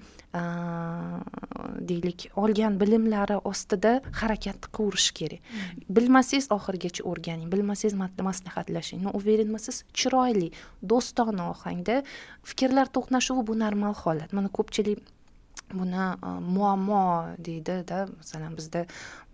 deylik olgan bilimlari ostida harakat qilaverish kerak hmm. bilmasangiz oxirigacha o'rganing bilmasangiz maslahatlashing но уверенмisiz chiroyli do'stona ohangda fikrlar to'qnashuvi bu normal holat mana ko'pchilik buni e, muammo deydida masalan bizda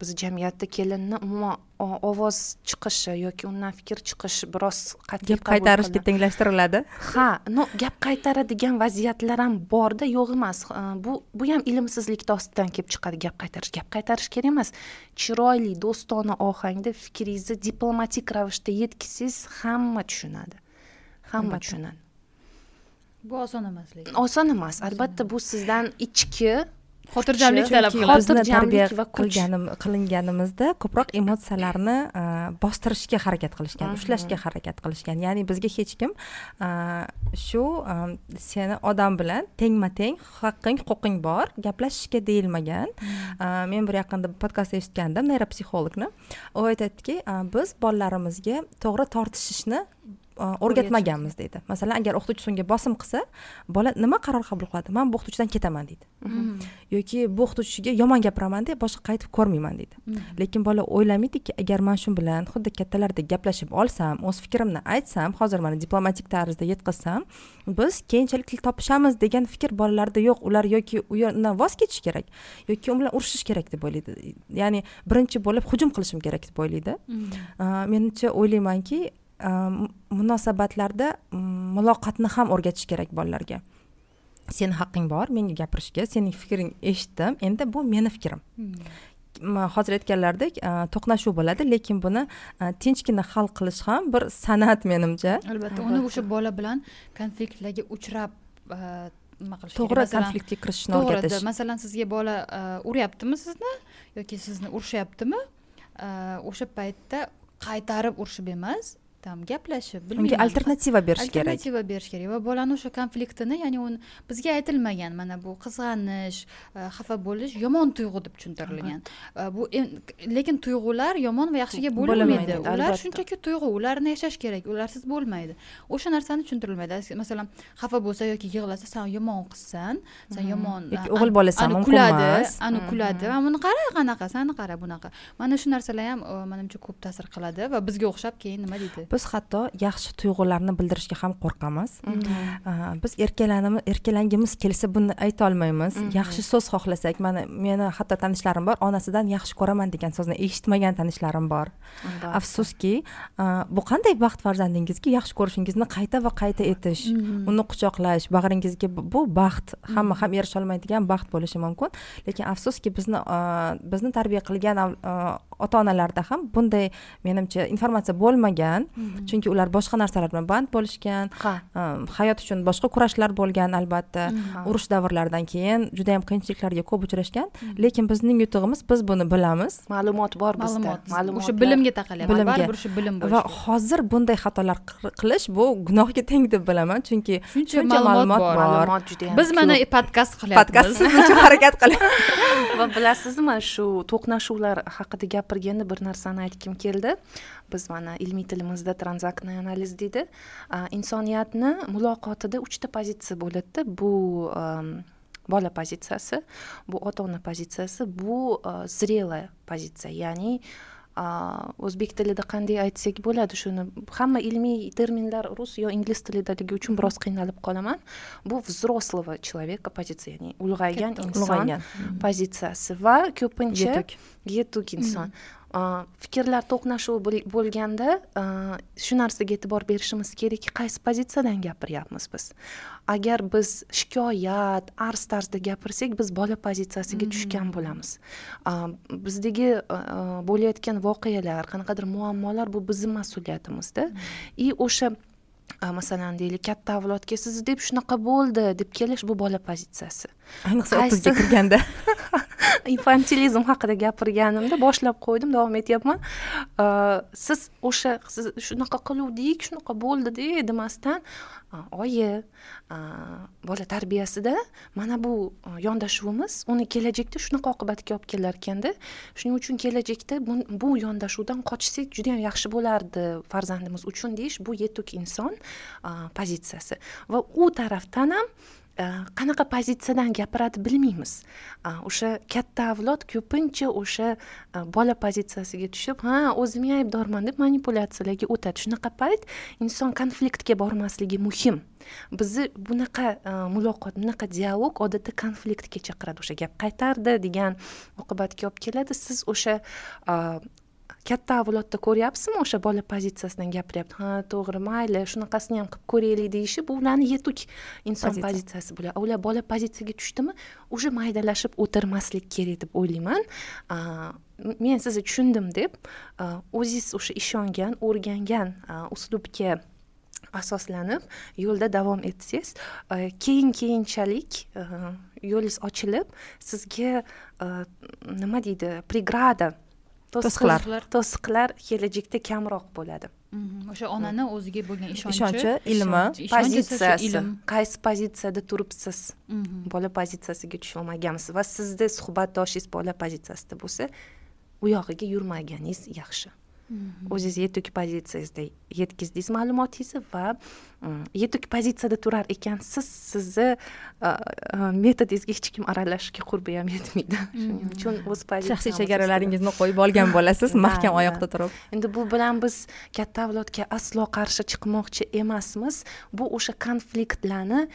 bizni jamiyatda kelinni umuman ovoz chiqishi yoki undan fikr chiqishi biroz qat'iy gap qaytarishga tenglashtiriladi. Ha no gap qaytaradigan vaziyatlar ham borda yo'q emas. E, bu bu ham ilmsizlikni ostidan kelib chiqadi gap qaytarish. Gap qaytarish kerak emas. Chiroyli do'stona ohangda fikringizni diplomatik ravishda yetkazsangiz hamma tushunadi. Hamma tushunadi bu oson emas lekin. Oson emas. Albatta bu sizdan ichki xotirjamlik talab qiladi bizni tarbiya qilganim qilinganimizda ko'proq emotsiyalarni bostirishga harakat qilishgan ushlashga harakat qilishgan. Ya'ni bizga hech kim shu seni odam bilan tengma teng haqqing huquqing bor gaplashishga deyilmagan. Men bir yaqinda podkast eshitgandim neyropsixologni. U aytadiki biz bolalarimizga to'g'ri tortishishni o'rgatmaganmiz deydi. Masalan agar o'qituvchi unga bosim qilsa bola nima qaror qabul qiladi? Man bu o'qituvchidan ketaman deydi. Hmm. yoki bu o'qituvchiga yomon gapiramanda boshqa qaytib ko'rmayman deydi. Hmm. lekin bola o'ylamaydiki agar man shu bilan xuddi kattalardek gaplashib olsam o'z fikrimni aytsam hozir mana diplomatik tarzda yetkazsam biz keyinchalik til topishamiz degan fikr bolalarda yo'q. Ular yoki u yerdan voz kechish kerak yoki u bilan urushish kerak deb o'ylaydi. Ya'ni birinchi bo'lib hujum qilishim kerak deb o'ylaydi. Hmm. menimcha o'ylaymanki munosabatlarda muloqotni ham o'rgatish kerak bolalarga. Seni haqqing bor menga gapirishga sening fikring eshitdim endi bu meni fikrim. Hozir aytganlaridek to'qnashuv bo'ladi lekin buni tinchgina hal qilish ham bir san'at menimcha. Albatta uni o'sha bola bilan konfliktlarga uchrab nima qilish to'g'ri konfliktga kirishishni o'rgatish. to'g'ri masalan sizga bola uryaptimi sizni? Yoki sizni urishyaptimi? O'sha paytda qaytarib urishib emas там gaplashib unga alternativa berish kerak. Alternativa berish kerak va bolani o'sha konfliktini ya'ni uni bizga aytilmagan mana bu qizg'anish e, xafa bo'lish yomon tuyg'u deb tushuntirilgan. E, bu lekin tuyg'ular yomon va yaxshiga bo'linmaydi. ular shunchaki tuyg'u ularni yashash kerak ularsiz bo'lmaydi. O'sha narsani tushuntirilmaydi. Masalan xafa bo'lsa yoki yig'lasa san yomon qizsan san yomon o'g'il bolasan kuladi ani kuladi buni qara qanaqa sani qara bunaqa. Mana shu narsalar ham e, manimcha ko'p ta'sir qiladi va bizga o'xshab keyin nima deydi biz hatto yaxshi tuyg'ularni bildirishga ham qo'rqamiz. Mhm. biz erkalanimiz erkalangimiz kelsa buni aytolmaymiz mhm. yaxshi so'z xohlasak mana meni hatto tanishlarim bor onasidan yaxshi ko'raman degan so'zni eshitmagan tanishlarim bor. Afsuski bu qanday baxt farzandingizga yaxshi ko'rishingizni qayta va qayta etish mhm. uni quchoqlash bag'ringizga bu baxt hamma ham erisholmaydigan baxt bo'lishi mumkin. Lekin afsuski bizni bizni tarbiya qilgan ota onalarda ham bunday menimcha informatsiya bo'lmagan chunki ular boshqa narsalar bilan band bo'lishgan ha. hayot uchun boshqa kurashlar bo'lgan albatta. Urush davrlaridan keyin juda yam qiyinchiliklarga ko'p uchrashgan. Lekin bizning yutug'imiz biz buni bilamiz. Ma'lumot bor bizda. Ma'lumot. O'sha bilimga taqalyapti. Baribir shu bilim va hozir bunday xatolar qilish bu gunohga teng deb bilaman. Chunki shuncha ma'lumot bor. biz mana podkast qilyapmiz. Podkast siz uchun harakat qilyapmiz va bilasizmi shu to'qnashuvlar haqida gapirganda bir narsani aytgim keldi biz mana ilmiy tilimizda tranzaktniy analiz deydi insoniyatni muloqotida uchta pozitsiya bo'ladida bu bola pozitsiyasi bu ota ona pozitsiyasi bu зрелая pozitsiya ya'ni o'zbek tilida qanday aytsak bo'ladi shuni hamma ilmiy terminlar rus yo ingliz tilidaligi uchun biroz qiynalib qolaman bu взрослого человека pozitsiya ya'ni ulg'aygan inson pozitsiyasi va ko'pincha yetuk inson fikrlar to'qnashuvi bo'lganda shu narsaga e'tibor berishimiz kerakki qaysi pozitsiyadan gapiryapmiz biz? Agar biz shikoyat arz tarzda gapirsak biz bola pozitsiyasiga tushgan mm-hmm. bo'lamiz bizdagi bo'layotgan voqealar qanaqadir muammolar bu bizni mas'uliyatimizda. И mm-hmm. o'sha masalan deylik katta avlodga siz deb shunaqa bo'ldi deb kelish bu bola pozitsiyasi ayniqsa o'ttizga kirganda. Infantilizm haqida gapirganimda boshlab qo'ydim davom etyapman. Siz o'sha siz shunaqa qiluvdik shunaqa bo'ldida demasdan oyi bola tarbiyasida mana bu yondashuvimiz uni kelajakda shunaqa oqibatga olib kelar ekanda shuning uchun kelajakda bu yondashuvdan qochsak juda yam yaxshi bo'lardi farzandimiz uchun deyish bu yetuk inson pozitsiyasi. Va u tarafdan ham Э, qanaqa pozitsiyadan gapiradi bilmaymiz. Э, o'sha katta avlod ko'pincha o'sha э, bola pozitsiyasiga tushib ha o'zim aybdorman deb manipulyatsiyalarga o'tadi. Shunaqa payt inson konfliktga bormasligi muhim. Bizni bunaqa e, muloqot bunaqa dialog odatda konfliktga chaqiradi. O'sha gap qaytardi degan oqibatga olib keladi. Siz o'sha e, katta avlodda ko'ryapsizmi o'sha bola pozitsiyasidan gapiryapti ha to'g'ri mayli shunaqasini ham qilib ko'raylik deyishi bu ularni yetuk inson pozitsiyasi. bo'ladi. Ular bola pozitsiyaga tushdimi уже maydalashib o'tirmaslik kerak deb o'ylayman. Men sizni tushundim deb o'zingiz o'sha ishongan o'rgangan uslubga asoslanib yo'lda davom etsangiz keyin keyinchalik yo'lingiz ochilib sizga nima deydi pregrada to'siqlar. To'siqlar. Kelajakda kamroq bo'ladi. Mhm, o'sha onani o'ziga bo'lgan ishonchi. Ishonchi ilmi. pozitsiyasi. qaysi pozitsiyada turibsiz? Mhm. bola pozitsiyasiga tusholmagansiz va sizni suhbatdoshingiz bola pozitsiyasida bo'lsa u yog'iga yurmaganingiz yaxshi Mhm. o'zingiz yetuk pozitsiyangizda yetkazdingiz ma'lumotingizni va yetuk pozitsiyada turar ekansiz sizni metodingizga hech kim aralashishga qurbi ham yetmaydi. Shuning uchun o'z shaxsiy chegaralaringizni qo'yib olgan bo'lasiz mahkam oyoqda turib. Endi bu bilan biz katta avlodga aslo qarshi chiqmoqchi emasmiz. Bu o'sha konfliktlarni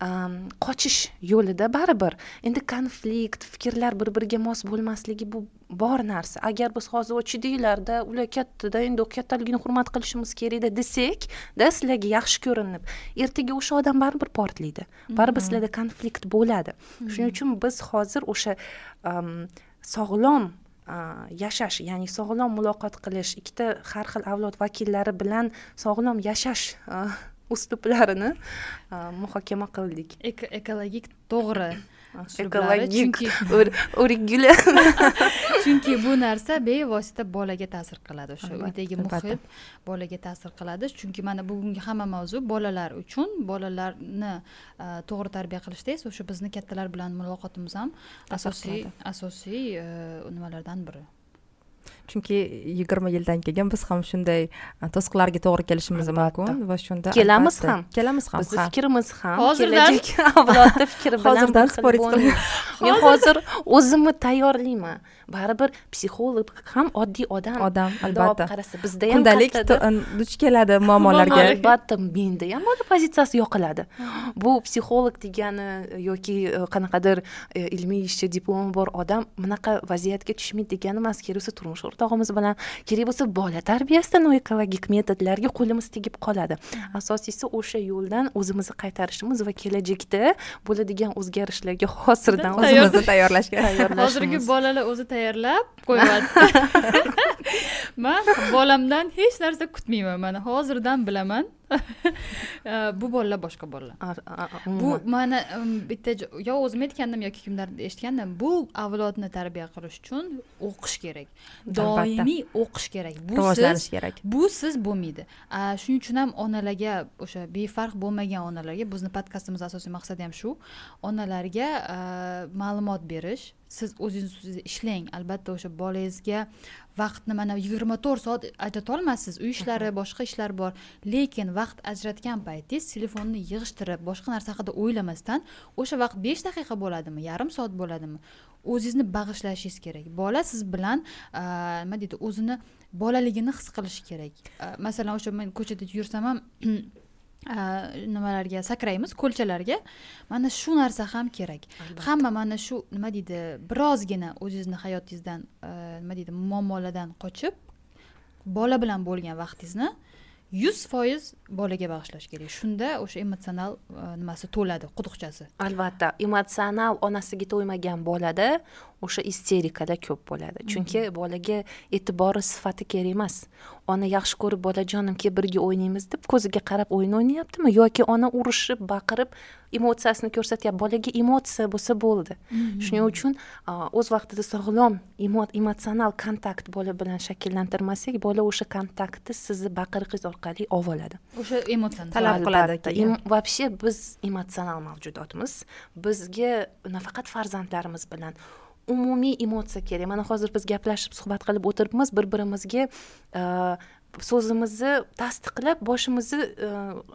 qochish yo'lida baribir. Endi konflikt fikrlar bir biriga mos bo'lmasligi bu bor narsa. Agar biz hozir ochidinglarda ular kattada endi kattaligini hurmat qilishimiz kerakda desakda sizlarga yaxshi ko'rinib ertaga o'sha odam baribir portlaydi. Baribir mhm. sizlarda konflikt bo'ladi. Shuning uchun biz hozir o'sha sog'lom yashash ya'ni sog'lom muloqot qilish ikkita har xil avlod vakillari bilan sog'lom yashash usluplarini muhokama qildik. Ekologik to'g'ri ekologik o'rikguli chunki bu narsa bevosita bolaga ta'sir qiladi o'sha uydagi muhit bolaga ta'sir qiladi. Chunki mana bugungi hamma mavzu bolalar uchun bolalarni to'g'ri tarbiya qilishda esa o'sha bizni kattalar bilan muloqotimiz ham asosiy asosiy nimalardan biri chunki yigirma yildan keyin biz ham shunday to'siqlarga to'g'ri kelishimiz mumkin va shunda kelamiz ham. kelamiz ham bizni fikrimiz ham hozirdan avlodni fikri bilan hozirdan sporit men hozir o'zimni tayyorlayman. Baribir psixolog ham oddiy odam. Odam albatta. qarasa bizda ham kundalik duch keladi muammolarga. Albatta menda ham mana pozitsiyasi yoqiladi. Bu psixolog degani yoki e, qanaqadir e, ilmiy ishchi diplomi bor odam bunaqa vaziyatga tushmaydi degani emas bo'lsa turmush o'rtog'imiz bilan kerak bo'lsa bola tarbiyasidan ekologik metodlarga qo'limiz tegib qoladi. Asosiysi o'sha yo'ldan o'zimizni qaytarishimiz va kelajakda bo'ladigan o'zgarishlarga hozirdan o'zimizni tayyorlashga hozirgi bolalar o'zi tayyorlab qo'yyapti man bolamdan hech narsa kutmayman. Mana hozirdan bilaman bu bolalar boshqa bolalar bu mana bitta yo o'zim aytgandim yoki kimlardir eshitgandim bu avlodni tarbiya qilish uchun o'qish kerak. Doimiy o'qish kerak. Bu rivojlanish kerak. bu siz bo'lmaydi. Shuning uchun ham onalarga o'sha befarq bo'lmagan onalarga bizni podkastimiz asosiy maqsadi ham shu onalarga ma'lumot berish siz o'zingiz ustida ishlang. Albatta o'sha bolangizga vaqtni mana yigirma to'rt soat ajratolmassiz uy ishlari boshqa ishlar bor. Lekin vaqt ajratgan paytingiz telefonni yig'ishtirib boshqa narsa haqida o'ylamasdan o'sha vaqt besh daqiqa bo'ladimi yarim soat bo'ladimi o'zingizni bag'ishlashingiz kerak. Bola siz bilan nima deydi o'zini bolaligini his qilishi kerak. Masalan o'sha men ko'chada yursam ham nimalarga sakraymiz ko'lchalarga. Mana shu narsa ham kerak. Hamma mana shu nima deydi birozgina o'zingizni hayotingizdan nima deydi muammolardan qochib bola bilan bo'lgan vaqtingizni yuz foiz bolaga bag'ishlash kerak. Shunda o'sha emotsional nimasi to'ladi quduqchasi. Albatta. Emotsional onasiga to'ymagan bolada o'sha isterikalar ko'p bo'ladi. Chunki bolaga e'tibori sifati kerak emas. Ona yaxshi ko'rib bolajonim kel birga o'ynaymiz deb ko'ziga qarab o'yin o'ynayaptimi? Yoki ona urishib baqirib emotsiyasini ko'rsatyapti. Bolaga emotsiya bo'lsa bo'ldi. Shuning uchun o'z vaqtida sog'lom emotsional kontakt bola bilan shakllantirmasak bola o'sha kontaktni sizni baqiriqingiz orqali olib oladi. O'sha emotsiyani talab qiladi вообще biz emotsional mavjudotmiz bizga nafaqat farzandlarimiz bilan umumiy emotsiya kerak. Mana hozir biz gaplashib suhbat qilib o'tiribmiz bir birimizga so'zimizni tasdiqlab boshimizni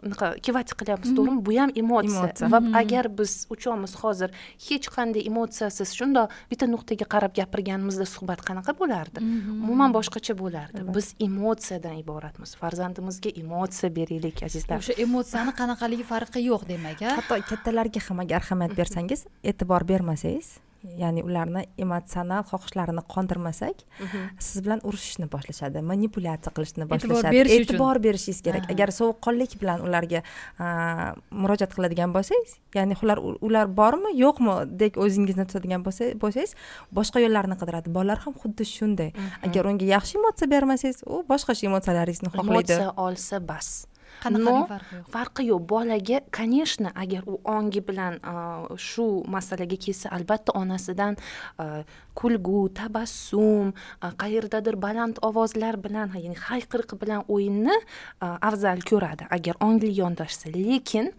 unaqa kivati qilyapmiz to'g'rimi? Bu ham emotsiya. Va agar biz uchovimiz hozir hech qanday emotsiyasiz shundoq bitta nuqtaga qarab gapirganimizda suhbat qanaqa bo'lardi? Umuman boshqacha bo'lardi. Biz emotsiyadan iboratmiz. Farzandimizga emotsiya beraylik azizlar. O'sha emotsiyani qanaqaligi farqi yo'q demak a hatto kattalarga ham agar ahamiyat bersangiz e'tibor bermasangiz ya'ni ularni emotsional xohishlarini qondirmasak mhm. siz bilan urushishni boshlashadi manipulyatsiya qilishni boshlashadi e'tibor berish e'tibor berishingiz kerak. Agar sovuqqonlik bilan ularga murojaat qiladigan bo'lsangiz ya'ni ular ular bormi yo'qmi deb o'zingizni tutadigan bo'lsangiz boshqa yo'llarni qidiradi. Bolalar ham xuddi shunday. Mhm. agar unga yaxshi emotsiya bermasangiz u boshqacha emotsiyalaringizni xohlaydi. Emotsiya olsa bas farqi yo'q? farqi yo'q. Bolaga конечно agar u ongi bilan shu masalaga kelsa albatta onasidan kulgu tabassum qayerdadir baland ovozlar bilan ya'ni hayqiriq bilan o'yinni afzal ko'radi. Agar ongli yondashsa lekin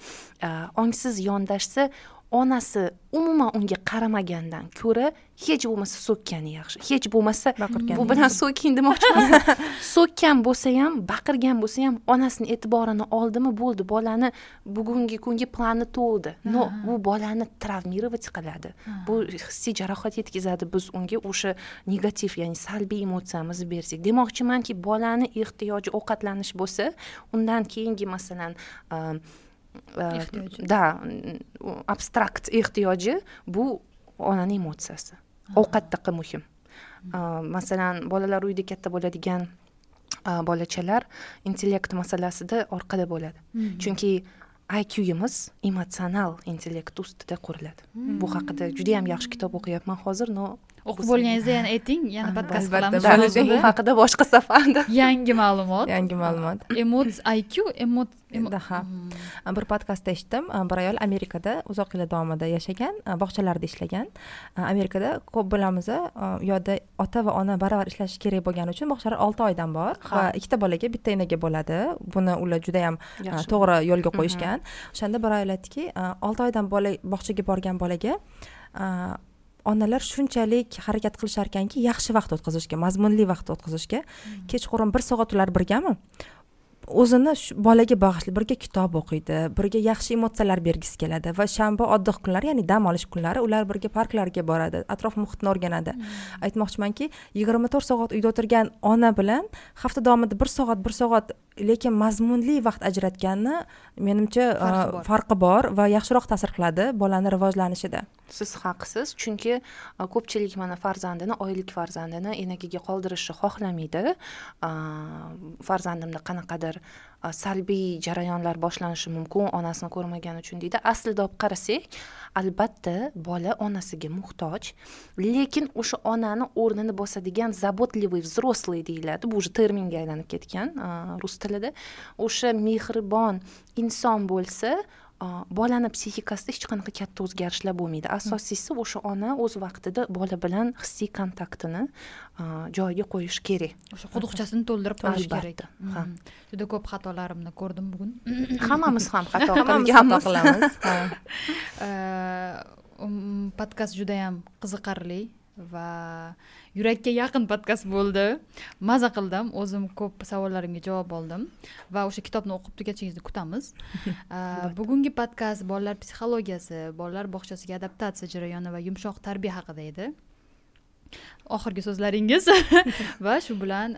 ongsiz yondashsa onasi umuman unga qaramagandan ko'ra hech bo'lmasa so'kkani yaxshi. Hech bo'lmasa bu bilan so'king demoqchi so'kkan bo'lsa ham baqirgan bo'lsa ham onasini e'tiborini oldimi bo'ldi bolani bugungi kungi plani to'ldi. Но bu bolani travmировать qiladi. Bu hissiy jarohat yetkazadi. Biz unga o'sha negativ ya'ni salbiy emotsiyamizni bersak. Demoqchimanki bolani ehtiyoji ovqatlanish bo'lsa undan keyingi masalan да abstrakt ehtiyoji bu onani emotsiyasi ovqatdaqa muhim masalan bolalar uyida katta bo'ladigan bolachalar intellekt masalasida orqada bo'ladi chunki iqyimiz emotsional intellekt ustida quriladi bu haqida juda yam yaxshi kitob o'qiyapman hozir но o'qib bo'lganingizda yana ayting yana podkast albatta, qilamiz bu haqida boshqa safarda. Yangi ma'lumot. Yangi ma'lumot. Emots iq emot ha. Bir podkastda eshitdim. Bir ayol amerikada uzoq yillar davomida yashagan bog'chalarda ishlagan. Amerikada ko'p bilamiz u yoqda ota va ona baravar ishlashi kerak bo'lgani uchun bog'chalar olti oydan bor va ikkita bolaga bitta enaga bo'ladi. Buni ular judayam to'g'ri yo'lga qo'yishgan. O'shanda bir ayol aytdiki olti oydan bola bog'chaga borgan bolaga onalar shunchalik harakat qilishar ekanki yaxshi vaqt o'tkazishga mazmunli vaqt o'tkazishga. Kechqurun bir soat ular birgami o'zini bolaga bag'ishlab birga kitob o'qiydi birga yaxshi emotsiyalar bergisi keladi va shanba oddiy kunlar ya'ni dam olish kunlari ular birga parklarga boradi atrof muhitni o'rganadi. Hmm. aytmoqchimanki yigirma to'rt soat uyda o'tirgan ona bilan hafta davomida bir soat bir soat lekin mazmunli vaqt ajratganni menimcha farqi bor. va yaxshiroq ta'sir qiladi bolani rivojlanishida. Siz haqsiz chunki ko'pchilik mana farzandini oylik farzandini enagaga qoldirishni xohlamaydi. Farzandimda qanaqadir salbiy jarayonlar boshlanishi mumkin onasini ko'rmagani uchun deydi. Aslida olib qarasak albatta bola onasiga muhtoj lekin o'sha onani o'rnini bosadigan заботливый взрослый deyiladi. Bu уже terminga aylanib ketgan rus tilida. O'sha mehribon inson bo'lsa bolani psixikasida hech qanaqa katta o'zgarishlar bo'lmaydi. Asosiysi o'sha ona o'z vaqtida bola bilan hissiy kontaktini joyiga qo'yishi kerak. O'sha quduqchasini to'ldirib qo'yish kerak. ha. Juda ko'p xatolarimni ko'rdim bugun. Hammamiz ham xato qilganmiz. um, podkast judayam qiziqarli va yurakka yaqin podkast bo'ldi. Maza qildim. O'zim ko'p savollarimga javob oldim va o'sha kitobni o'qib tugatishingizni kutamiz. Bugungi podkast bolalar psixologiyasi bolalar bog'chasiga adaptatsiya jarayoni va yumshoq tarbiya haqida edi. Oxirgi so'zlaringiz. Va shu bilan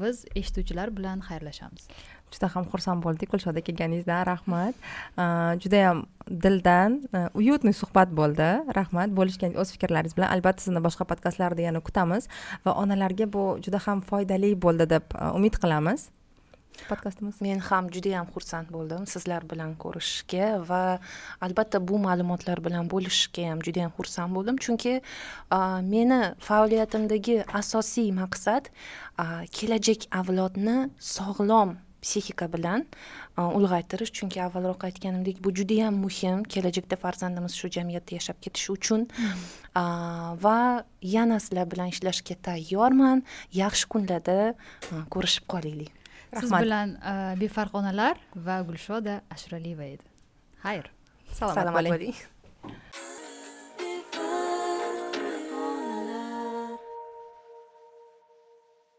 biz eshituvchilar bilan xayrlashamiz juda ham xursand bo'ldik. Gulshoda kelganingizdan rahmat. Judayam dildan уютный suhbat bo'ldi. Rahmat. Bo'lishgan o'z fikrlaringiz bilan albatta sizni boshqa podkastlarda yana kutamiz va onalarga bu juda ham foydali bo'ldi deb umid qilamiz. Podkastimiz? Men ham judayam xursand bo'ldim sizlar bilan ko'rishishga va albatta bu ma'lumotlar bilan bo'lishishga ham judayam xursand bo'ldim. Chunki meni faoliyatimdagi asosiy maqsad kelajak avlodni sog'lom psixika bilan ulg'aytirish. Chunki avvalroq aytganimdek bu judayam muhim. Kelajakda farzandimiz shu jamiyatda yashab ketishi uchun. Va yana sizlar bilan ishlashga tayyorman. Yaxshi kunlarda ko'rishib qolaylik. Siz bilan befarq onalar va gulshoda ashraliyeva edi. Xayr. Salomat bo'ling